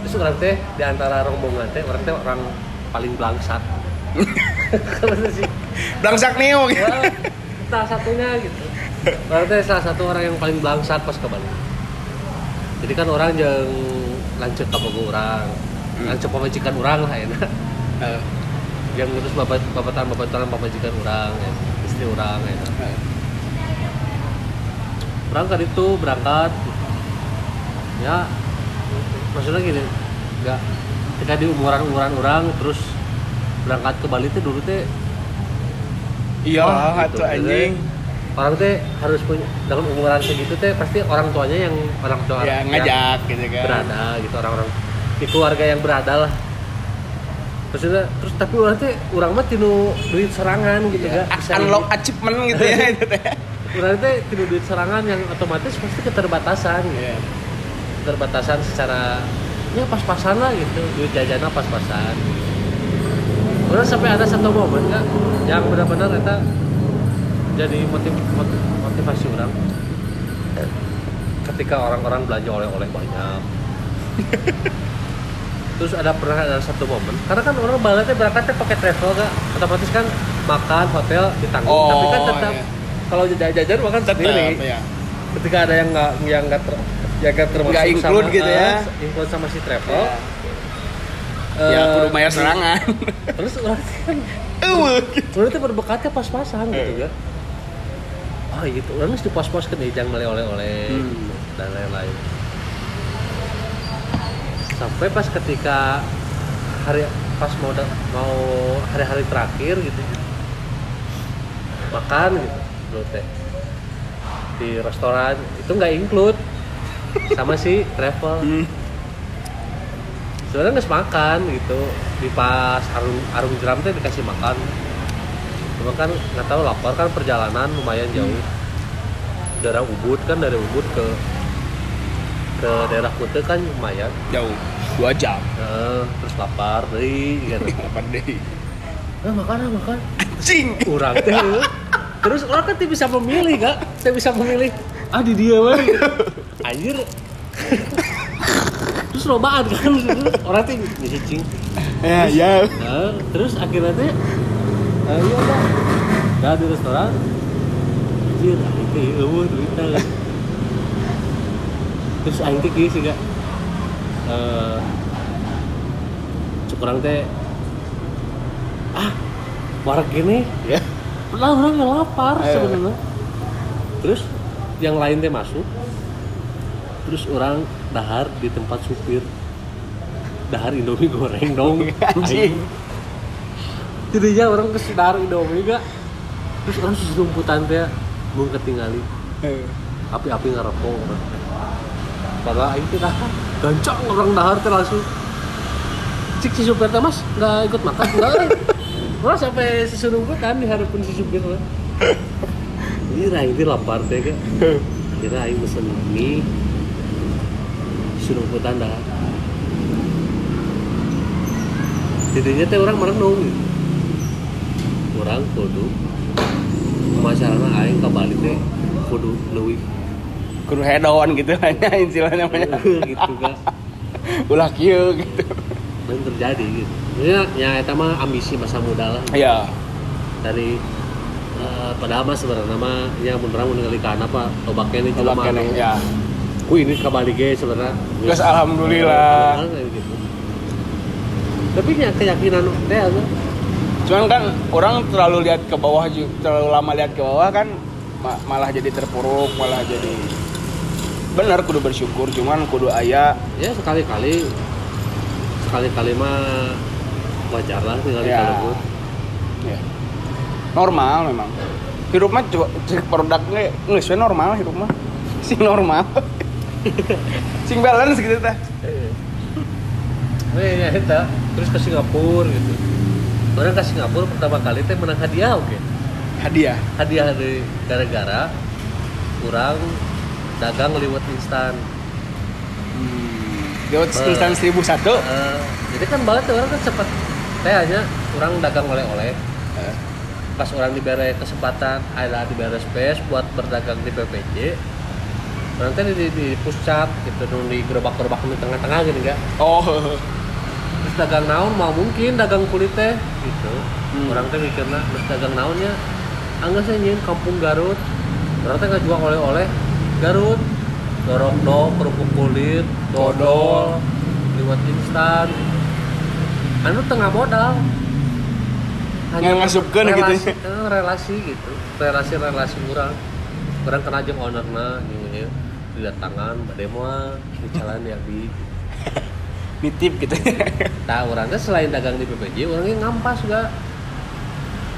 terus orang teh di antara rombongan teh orang teh orang paling sih. Blangsak neo gitu. Wah, salah satunya gitu. Orang teh salah satu orang yang paling bangsat pas ke Bali. Jadi kan orang yang lancet ke orang Hmm. lancet pemajikan orang lah ya Eh, yang ngurus bapak bapatan bapatan pemajikan orang ya. istri orang ya eh. berangkat itu berangkat ya maksudnya gini nggak ketika di umuran umuran orang terus berangkat ke Bali itu dulu teh Iya, tuh gitu. anjing. orang teh harus punya dalam umuran segitu teh pasti orang tuanya yang orang tua Ya yang ngajak gitu kan. berada gitu orang-orang keluarga yang berada lah. Maksudnya terus tapi orang teh orang mah tinu duit serangan gitu Ya, Bisa unlock achievement gitu ya itu teh. orang teh tinu duit serangan yang otomatis pasti keterbatasan. Gitu. Keterbatasan secara ya pas-pasan lah gitu. Duit jajannya pas-pasan. Orang sampai ada satu momen kak yang benar-benar kita jadi motiv, motiv- motivasi orang. Ketika orang-orang belanja oleh-oleh banyak terus ada pernah ada satu momen karena kan orang balatnya berangkatnya pakai travel kak otomatis kan makan hotel ditanggung Oh, tapi kan tetap iya. kalau jajan-jajan makan sendiri Tetap ya. ketika ada yang nggak yang nggak ter, yang nggak termasuk Nggak include sama, gitu ya. eh, include sama si travel Ya, eh, ya kudu bayar serangan. terus orang kan orang itu berbekatnya pas-pasan gitu Eh. kan oh gitu orang harus dipos-pos ke jangan mele oleh-oleh Hmm. dan lain-lain sampai pas ketika hari pas mau mau hari-hari terakhir gitu makan gitu dulu teh. Di restoran itu nggak include. Sama si travel. Hmm. sebenarnya nggak makan gitu. Di pas arung arung jeram teh dikasih makan. Cuma kan nggak tahu lapar kan perjalanan lumayan jauh. Daerah Ubud kan dari Ubud ke ke daerah Kute kan lumayan Jauh. Dua jam. Eh, terus lapar deh gitu Apa deh? ah makan ah makan Cing. kurang teh terus orang kan bisa memilih kak tidak bisa memilih ah di dia mah anjir terus lobaan kan orang tuh ngisi cing Ya, ya. Nah, terus akhirnya teh eh, iya udah udah di restoran anjir eueuh duitna kan. Terus aing teh sih eh cukurang teh ah barak gini? Ya. lah orang lapar sebenarnya. Terus yang lain teh masuk. Terus orang dahar di tempat supir. Dahar indomie goreng dong. Anjing. jadinya orang ke dahar indomie gak terus orang susumputan teh mau ketinggali api-api ngerokok orang aing teh dahar. Gancang orang dahar langsung. Cik si supir mas nggak ikut makan? Nggak eh. orang sampai sesunungkutan diharapin si supir mah. Ini aing teh lapar teh kan kira aing pesen mie. Sunungkutan dah jadinya teh orang merenung orang kudu. Masalahnya aing ke Bali teh kudu leuwih Kudu hedon gitu hanya istilahnya namanya. gitu kan Ulah kieu gitu. dan terjadi gitu ya ya eta mah ambisi masa muda lah Iya. dari eh, padahal mah sebenarnya mah ya mun urang mun ningali ka apa loba kene jelema kene anu, ya. Wih ini kabali ge sebenarnya Geus alhamdulillah. Gitu. tapi nya keyakinan teh anu, Cuman kan orang terlalu lihat ke bawah terlalu lama lihat ke bawah kan ma- malah jadi terpuruk, malah jadi bener kudu bersyukur cuman kudu aya. Ya sekali-kali. Sekali-kali mah wajar lah tinggal Ya. kalebut ya. normal memang. Hidup mah coba cek produknya nggak sesuai normal hidup mah. Sing normal. Sing balance gitu teh Eh, ya eta. Terus ke Singapura gitu. Orang ke Singapura pertama kali teh menang hadiah oke. hadiah. Hadiah dari gara-gara kurang dagang liwet instan. Lewat Bah. instan seribu satu Eh, jadi kan banget orang kan sempat teh hanya orang dagang oleh-oleh. Eh, Pas orang diberi kesempatan ada diberi space buat berdagang di PPJ. Orang teh di, di, di pusat gitu, nu di gerobak-gerobak di tengah-tengah gini enggak. oh terus dagang naon mau mungkin dagang kulit teh gitu Hmm. orang teh mikirna terus dagang naonnya angga saya nyin kampung Garut ternyata nggak jual oleh-oleh Garut dorong dong kerupuk kulit dodol liwat instan. Anu tengah modal. Yang ngasupkeun gitu relasi, eh, relasi gitu. Relasi relasi orang orang kena aja ownerna gitu ya didatangan bade moal di jalan ya di nitip gitu. Nah, orangnya selain dagang di PPJ, orangnya ngampas juga.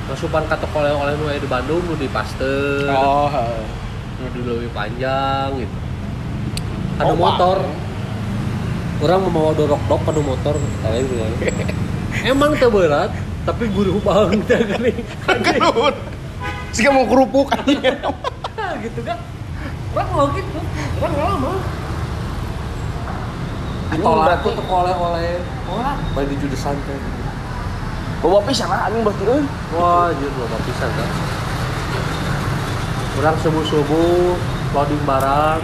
Masukan kata oleh-oleh di Bandung di Pasteur, oh di Leuwi Panjang gitu. Ada Oh, motor. Pak. Orang membawa dorok dok pada motor kayak. Emang teu berat, tapi guru banget gini. Gerut. Sih mau kerupuk aja. gitu kan. Orang mau gitu. Orang lama. Tolak berarti- tuh oleh-oleh. Wah, di judesan teh. Bawa pisan lah anjing berarti. Wah, anjir loba pisan kan. Orang subuh-subuh loading barang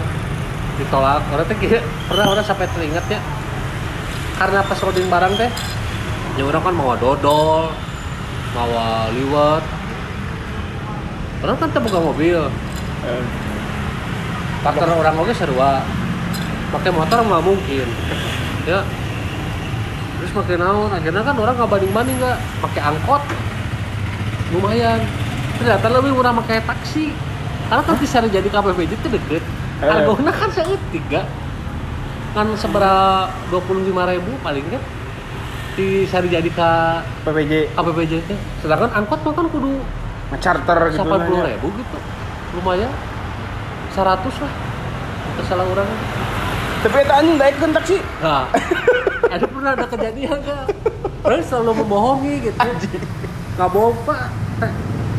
ditolak. Orang teh pernah orang sampai teringat ya. Karena pas loading barang teh ya orang kan mawa dodol, mawa liwet. Orang kan teu boga mobil. Partner orang oge sarua. Pakai motor nggak mungkin. Ya. Terus pakai naon? Akhirnya kan orang nggak banding-banding nggak pakai angkot. Lumayan. Ternyata lebih murah pakai taksi. Karena kan bisa jadi KPPJ itu deket. Eh. Harganya kan seeutik gak? Kan seberapa dua puluh lima ribu paling kan di sari jadi ke PPJ KPPJ itu. Sedangkan angkot mah kan kudu charter gitu. delapan puluh lah, ya. ribu gitu. Lumayan. 100 lah. Kesalah orang. Tapi eta anjing baik kan taksi. Nah, ada pernah ada kejadian gak? Orang selalu membohongi gitu. Nggak bohong pak.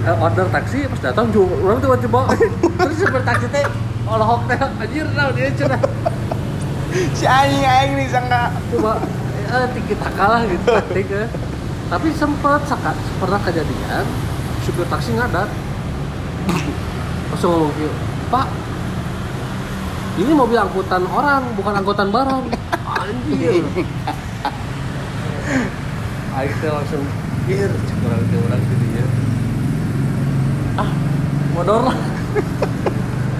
Eh, order taksi pas datang juga orang tiba-tiba terus super taksi teh olahok teh anjir nah dia cenah Si anjing aing nih sangka coba eh tiki takalah gitu taktik ya. Tapi sempat sakat pernah kejadian supir taksi ngadat. Langsung ngomong gitu, Pak, ini mobil angkutan orang, bukan angkutan barang. Anjir. Teh langsung ir orang orang jadinya. Modor lah.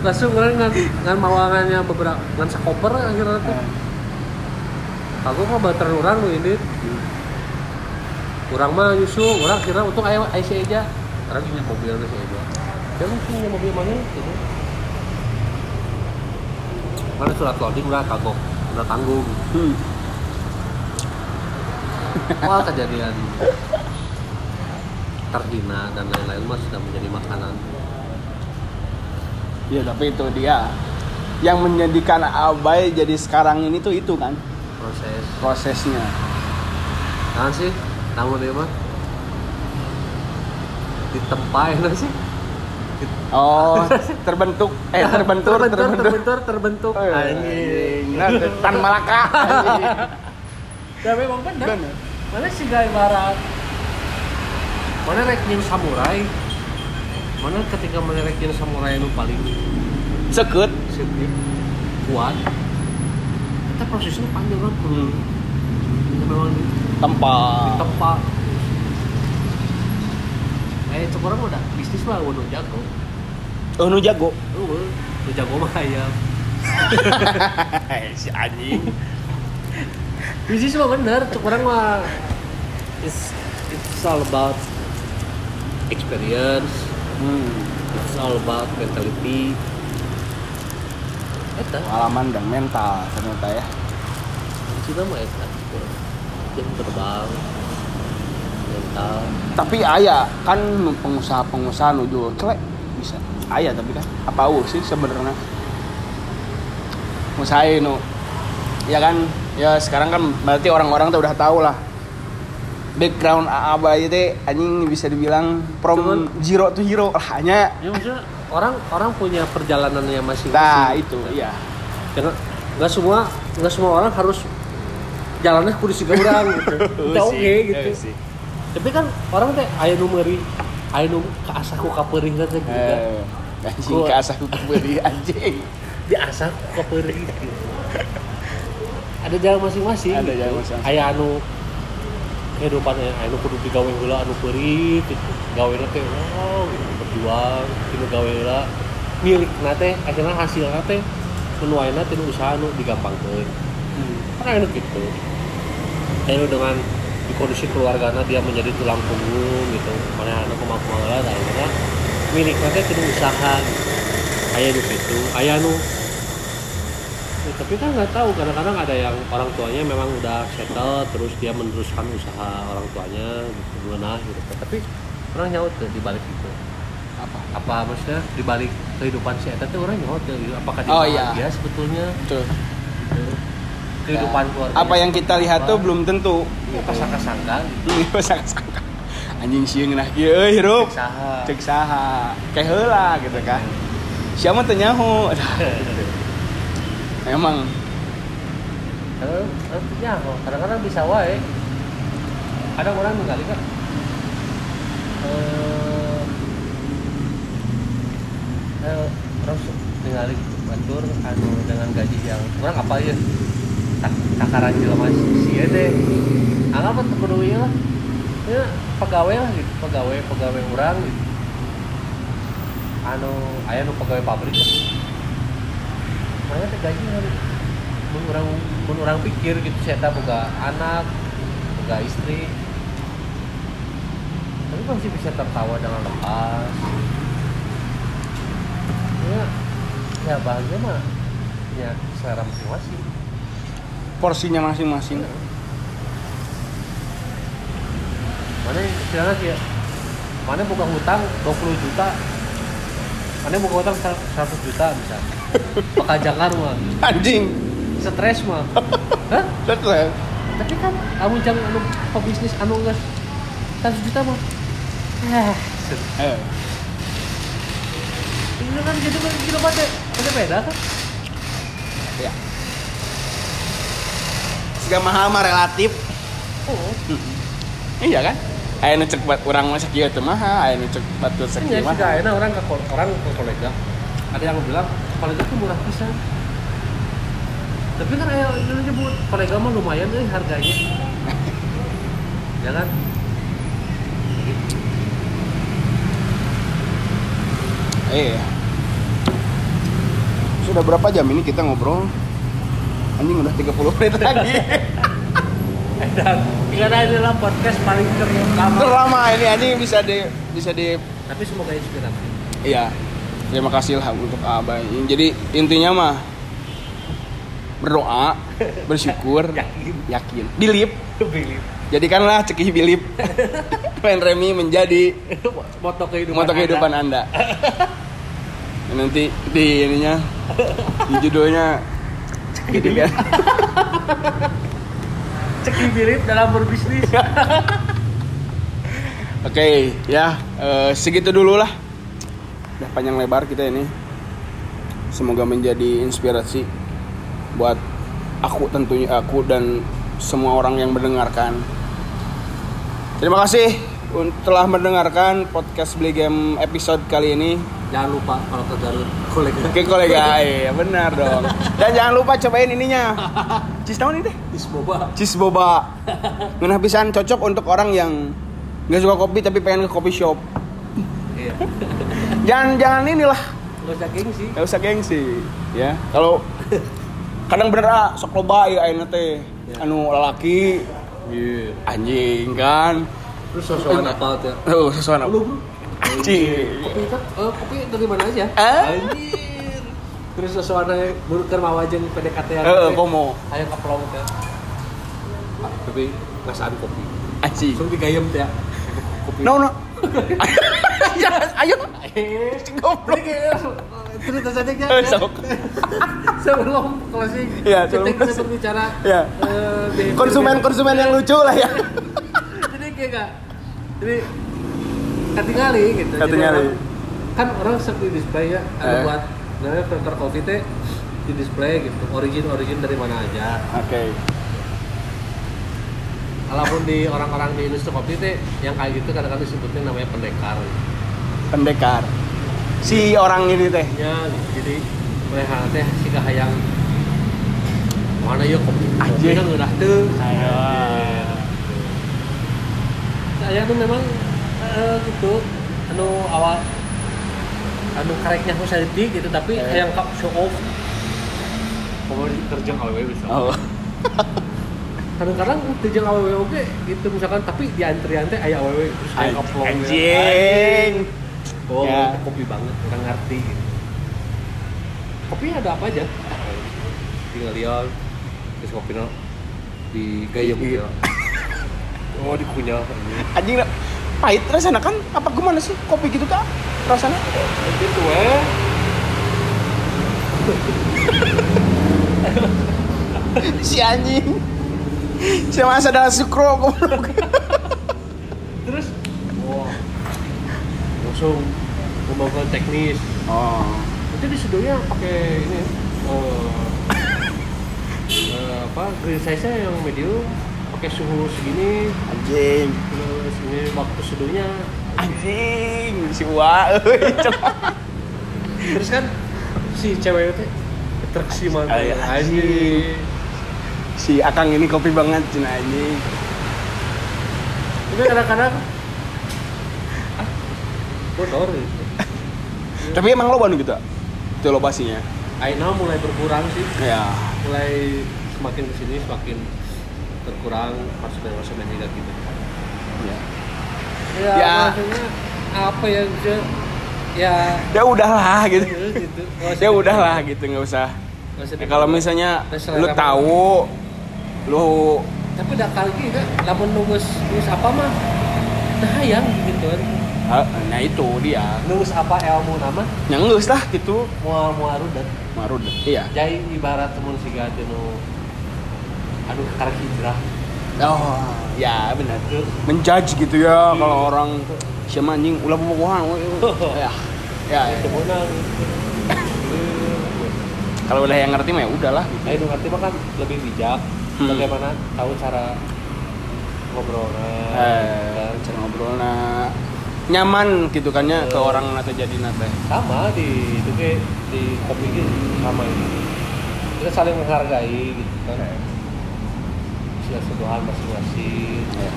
langsung orang ngan ngan mawangannya beberapa ngan sakoper akhirnya tuh. Aku mah bater orang nu ini. Kurang mah nyusul, orang kira untung aya IC aja. Orang punya mobil IC aja. Dia lu punya mobil mana itu? Mana surat loading udah kagok, udah tanggung. hmm. Wah kejadian terhina dan lain-lain mah sudah menjadi makanan. Ya tapi itu dia yang menjadikan Abai jadi sekarang ini tuh itu kan Proses. prosesnya. Nah sih, kamu dia mah ditempain sih. Oh, terbentuk eh terbentur terbentur, terbentur. terbentur, terbentuk. Eh, Anjing. Nah, tan Malaka. Ya memang. Bener. Mana sih gaya barat? Mana rek samurai? Mana ketika mana rek nyin samurai nu paling Sekut. sedih, kuat? Kita prosesnya panjang kan, Hmm. kita memang di Tempat. tempat. Eh, orang udah bisnis mah udah jago. Oh, nu jago. Udah jago mah ayam. si anjing. Bisnis mah bener, cek orang mah it's, it's all about experience, Hmm. it's all about mentality. Eta, Pengalaman dan mental ternyata ya. kita mah eta. Jam terbang, mental. Tapi ayah kan pengusaha-pengusaha nu jual celek bisa. Ayah tapi kan apa uh sih sebenarnya. Usahain nu ya kan ya sekarang kan berarti orang-orang tuh udah tahu lah background Abai teh anjing bisa dibilang from Cuman- zero to hero lah hanya Ya maksudnya orang orang punya perjalanannya masing-masing. nah itu iya Karena nggak semua nggak semua orang harus jalannya kudu siga urang gitu. Kita oke gitu. Eh, sih. Tapi kan orang teh aya nu meuri, aya nu kaasah ku kapeuring teh gitu kan. Eh, anjing ke asah beli anjing Diasah ku kapeuring gitu. Ada jalan masing-masing. Ada gitu. jalan masing-masing. Aya anu kehidupan anu kudu digawe heula anu peurit gitu gawe teh oh gitu berjuang tinu gawe heula milik teh akhirnya hasil teh nu ayeuna tinu usaha nu digampangkeun. Kan anu gitu. Anu dengan di kondisi keluarganya dia menjadi tulang punggung gitu. Mana anu lah akhirnya milik teh tinu usaha. Aya nu gitu. Aya nu Ya, tapi kan nggak tahu kadang-kadang ada yang orang tuanya memang udah settle terus dia meneruskan usaha orang tuanya gitu mengenah gitu. Tapi orang nyaut tuh di balik itu? Apa? Apa maksudnya di balik kehidupan si Eta tuh orang nyaut tuh gitu. apakah dia Oh, iya. bahagia sebetulnya? Betul. Gitu. kehidupan keluarga apa yang kita lihat tuh belum tentu. Kasangka-sangka gitu. Iya, sangka anjing sieun nah. Kieu euy hirup. Usaha cek saha. Kayak heula gitu kan. Siapa teu nyaho emang. Ya, kadang-kadang bisa wae. Kadang orang menggali kan eh eh, su- ningali batur anu dengan gaji yang orang apa ya? Tak takaran jelema si ieu teh anggap teh kudu lah. Ya pegawai lah gitu pegawai pegawai orang gitu. Anu aya nu pegawai pabrik lah makanya teh gaji anu mun urang mun urang pikir gitu saya tak boga anak boga istri. Tapi masih bisa tertawa dengan lepas? Ya ya bahagia mah. Ya selera masing-masing. Porsinya masing-masing. Mana yang istilahnya kayak mana buka hutang 20 juta? Mana buka hutang 100 juta bisa pekajangan mah anjing stres mah Hah? Betul. tapi kan kamu jangan anu pebisnis anu nggak 100 juta mah ya Eh, ini kan gitu kan kilo pada pada beda kan ya. Segala mahal mah relatif. oh Iya kan? Aya nu cek buat urang mah sakieu teu mahal, nu cek batur ini sakieu ya mah. sudah enak orang ke orang ke kolega ada yang bilang kolega tuh murah pisan tapi kan ayo ini nyebut kolega mah lumayan deh harganya ya kan Iya. Sudah berapa jam ini kita ngobrol? Anjing udah 30 menit lagi. dan karena ini adalah podcast paling terlama Terlama ini anjing bisa di bisa di tapi semoga inspiratif Iya. Terima kasih lah untuk Abah. Jadi intinya mah berdoa, bersyukur, yakin yakin, bilip. beli Jadikanlah cekih bilip. Pen Remi menjadi moto kehidupan moto kehidupan Anda. Anda. Dan nanti di ininya di judulnya gitu kan. ceki bilip dalam berbisnis Oke, ya eh, segitu dulu lah. Udah panjang lebar kita ini. Semoga menjadi inspirasi buat aku tentunya aku dan semua orang yang mendengarkan. Terima kasih telah mendengarkan podcast Beli Game episode kali ini. jangan lupa kalau ke Garut kolega Oke kolega, iya benar dong. Dan jangan lupa cobain ininya. Cheese tahun ini deh. Isboba Cheese boba. Ngenah pisan cocok untuk orang yang nggak suka kopi tapi pengen ke kopi shop. iya Jangan jangan inilah, nggak usah gengsi nggak usah gengsi, ya. Kalau kadang bener ah, sok loba ya ayeuna teh. Ya. Anu lalaki iya anjing kan. terus sosokan apa tuh Tuh, sesuatu lu Anjing. kopi kan eh, kopi dari mana aja Ah. anjir terus yang baru ke mawajeng PDKT yang Heeh, komo. ayo ke pulau teh Ah, tapi ngasaan kopi Anjing. langsung digayem teh ya. kopi No, no. Ya, ayo. eh Goblok. Cerita saja ya. Sok. Sebelum closing, Iya, kita sebelum closing. berbicara Iya. eh, Konsumen-konsumen yang lucu lah ya. jadi kayak gak, jadi katingali gitu. Katingali. kan orang sering di display ya, ada Eh. buat namanya filter coffee teh di display gitu, origin origin dari mana aja. Oke. Kalaupun di orang-orang di industri kopi teh yang kayak gitu kadang-kadang disebutnya namanya pendekar. Pendekar. Si orang ini teh. Ya, jadi mereka teh si kahayang mana ya kopi kopi Anjing. kan udah tuh Ayo. aya anu memang eh, gitu anu awal anu kareknya personality gitu tapi Eh. yang kap show off kalau kerja aww bisa Oh. kadang-kadang kerja aww oke gitu misalkan tapi di antrian teh aya aww terus kayak upload Anjing. oh Ya. kopi banget orang ngerti gitu. Kopi ada apa aja? Tinggal lihat terus kopi di gaya Iya. oh dikunyah Anjing. Pahit rasanya kan apa gimana sih kopi gitu kak rasanya? Gitu eh. Si anjing si masa adalah sukro goblok terus? Wah. Langsung membawa teknis. Oh. Itu di studionya pakai ini eh, eh, apa green size nya yang medium pakai suhu segini. Anjing. Terus ini waktu studionya anjing si wa euy terus kan si cewek itu iya. anjing si akang ini kopi banget cina anjing tapi kadang-kadang ah. Bodor gitu tapi emang lo bantu gitu? Itu lokasinya? Aina mulai berkurang sih. Ya mulai semakin ke sini semakin berkurang masuk dan masuk juga gitu ya ya, Ya. maksudnya apa ya ya ya. Ya udahlah gitu. Gitu. Nggak usah ya udahlah gitu. Nggak usah. Nggak usah Ya, kalau misalnya lu tahu lu tapi udah kali kan lamun nunggus nunggus apa mah nah hayang gitu. Kan Ah, nah itu dia. Nunggus apa ilmu nama nyenggeus lah gitu. Mual mual rudet marud iya. Jadi ibarat temun siga nu anu karek hijrah. Oh ya benar menjudge gitu ya kalau orang siapa anjing ulah bobogohan ya ya, ya. kalau udah yang ngerti mah ya udahlah gitu. Ngerti mah kan lebih bijak Hmm. bagaimana tahu cara ngobrolnya eh kan. cara ngobrolnya. Nyaman gitu kan ya ke Eh. orang atau jadi nate sama di itu kayak di kopi gitu sama ini. Kita saling menghargai gitu kan. Sila sedohan masing-masing. Ya.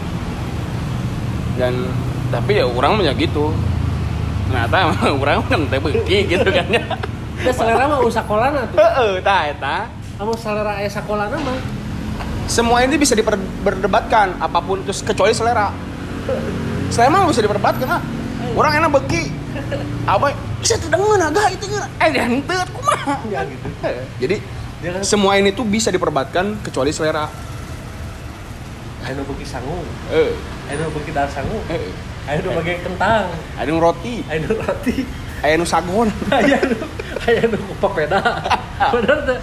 dan tapi ya orang punya gitu. Ternyata emang orang kan teh beuki gitu kan ya. Kita selera mah usah sekolah tuh. Heeh tah eta. Kamu selera ayah sekolah mah semua ini bisa diperdebatkan apa pun terus kecuali selera. Selera mah bisa diperdebatkan ah orang enak beki. Apa? Bisa terdengar agak itu eh dia henteu kumaha ya gitu. Jadi dia kan? semua ini tuh bisa diperdebatkan kecuali selera. Ayo bagi sangu. Eh. Ayo bagi dar sangu. Eh. Ayo nu bagi kentang. Yang roti. Ayo roti ada yang sagon. Ayo nu ayo nu papeda bener tuh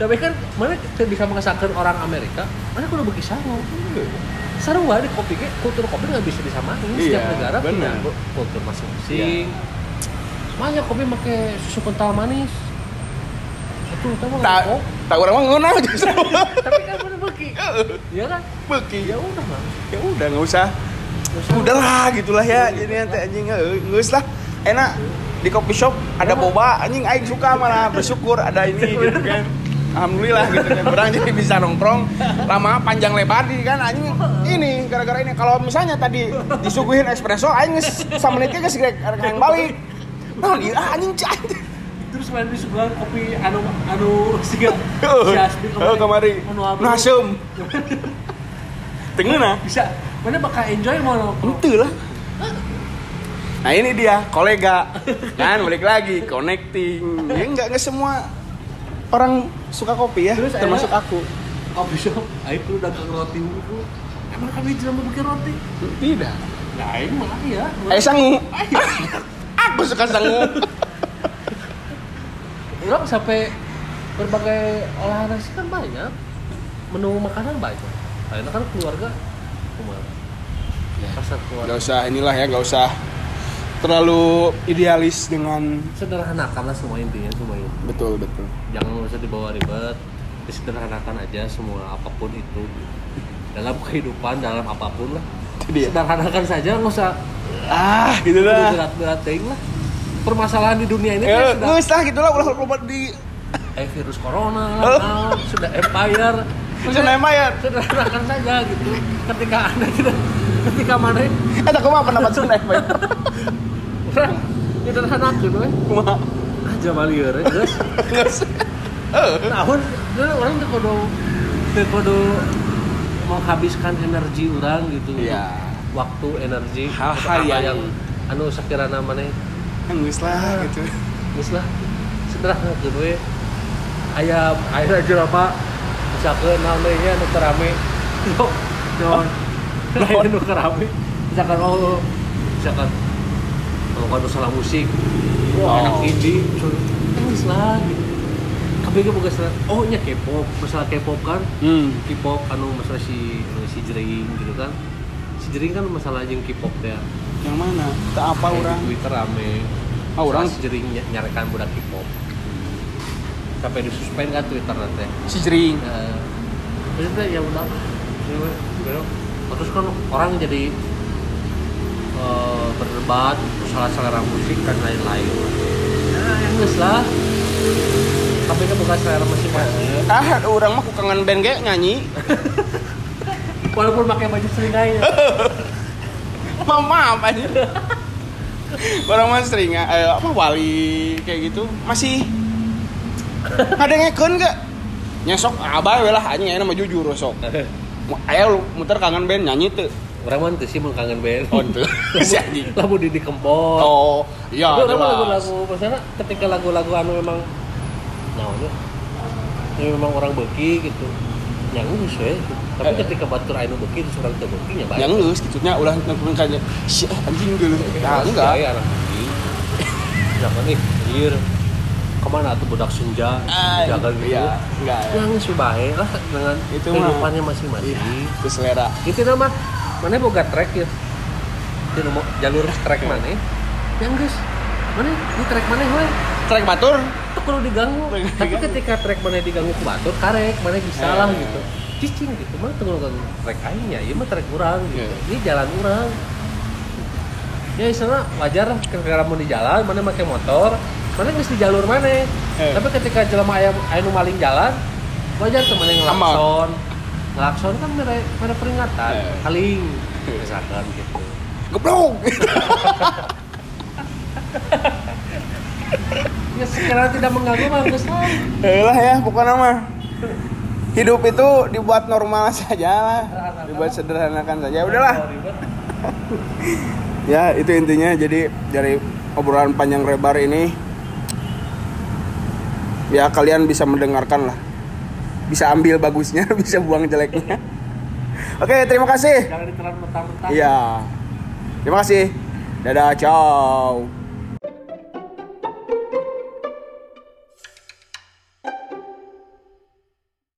tapi kan mana kita bisa mengesahkan orang Amerika? Mana kudu bagi sangu sarung wae di kopi ge kultur kopi nggak bisa disamain. Iya, setiap negara punya. Iya. kultur masing-masing. Banyak kopi pakai susu kental manis. Itu mah tak tak orang mah justru tapi kan bener bagi iya kan? Beki ya udah mah ya udah nggak usah. Udahlah gitulah ya. Jadi nanti anjing eh, nggak lah. Enak di coffee shop ada boba. Anjing aing suka malah. Bersyukur ada ini gitu kan. Alhamdulillah gitu kan. Orang jadi bisa nongkrong lama panjang lebar di kan anjing. Ini gara-gara ini. Kalau misalnya tadi disuguhin espresso aing geus samenitnya geus geus yang balik. Nah iya anjing cai terus main di sebelah kopi anu anu siga si Asbi oh kemari. Anu abru. nasem. Tengah nah. Bisa mana bakal enjoy mau nongkrong Itu lah. Nah ini dia kolega. Kan balik lagi connecting. Ya enggak enggak semua orang suka kopi ya, Terus termasuk akhirnya- aku. kopi shop ayo tuh dagang roti dulu emang kami mau bikin roti? Tidak. nah aing mah ya Eh sangu. aku suka sangu. orang sampai berbagai olahan nasi kan banyak. Menu makanan banyak. Akhirnya kan keluarga. Ke mana pasar Gak keluarga usah inilah ya, gak usah terlalu idealis dengan sederhanakan lah semua intinya semua ini betul betul. jangan usah dibawa ribet disederhanakan aja semua apa pun itu dalam kehidupan dalam apa pun lah dia. sederhanakan saja nggak usah Ah, gitu lah. berat-berat ting lah permasalahan di dunia ini Ya, kan sudah ngeus lah gitu lah ulah ulah di eh virus corona lah naon, sudah empire Sudah empire. sederhanakan saja gitu ketika anda tidak ketika mana Eta kumaha pendapat Sunda FPI? orang nyederhanakeun we Kumaha? aja malieur geus Geus. tahun orang tuh kudu teu kudu menghabiskan energi orang gitu. Iya. waktu energi Hal-hal apa yang- yang anu sakirana maneh Geus lah gitu. geus lah. Sederhana gitu we aya aya jelema misalkan naon deui nya nu kerame. Yo yo lain nu kerame. Misalkan oh misalkan oh kan salah musik Oh. wah anak indie geus lah gitu kabeh ge boga salah oh nya K-pop masalah K-pop kan Hmm. K-pop anu masalah si si jering gitu kan si jering kan masalah jeung K-pop teh Yang mana? Tak apa Kayak orang. Twitter rame Ah, orang? Si jering ny- nyarekan budak K-pop sampai disuspend kan Twitter nanti Si jering. Terus itu ya udah Ya, we, gitu. terus kan orang jadi eh, berdebat salah selera musik dan lain-lain nah yang lah tapi kan bukan selera masing-masing Ah, orang mah kangen band ge nyanyi. walaupun pakai baju seringai Maaf, maaf aja. Orang mah sering eh, apa wali kayak gitu masih ada ngekon gak? Nyesok abah lah aya mah jujur sok. Ayo muter kangen band nyanyi tuh. Orang mah teu sih mun kangen band Oh, teu. Si anjing. lagu Didi Kempot Oh, iya Tapi orang lagu-lagu maksudnya ketika lagu-lagu anu memang nah ya memang orang beki gitu yang geus we tapi Eh. ketika batur anu beki terus orang teu beki nya baik Yang geus gitu nya ulah nangkung kayak si anjing dulu. Nah, enggak. Ya, anak beki jangan nih anjir ke mana tuh budak senja jangan gitu iya, enggak. ya. yang subahe lah dengan Itu kehidupannya masing-masing Itu selera. itu nama mana boga track ya? Di nomor jalur track mana yang guys. Mana? Di track mana we Trek batur. itu perlu diganggu. Tapi ketika track mana diganggu ke batur karek mana bisa Eh. lah gitu. Cicing gitu mana tunggu ganggu? Track aingnya ya mah track kurang gitu. Iya. ini jalan kurang. Ya istilahnya wajar lah ketika mau di jalan mana pakai motor. Mana geus di jalur mana? Eh. tapi ketika jelema aya aya nu maling jalan wajar mana ngelakson ngelakson kan mere mere peringatan Eh. paling misalkan gitu. Geblok. ya sekiranya tidak mengganggu mah geus lah lah ya pokoknya mah. Hidup itu dibuat normal saja lah. Dibuat sederhanakan saja udahlah. Ya itu intinya. Jadi dari obrolan panjang lebar ini ya kalian bisa mendengarkan lah bisa ambil bagusnya bisa buang jeleknya. Oke terima kasih. Jangan ditelan mentah-mentah. Iya. Terima kasih. Dadah ciao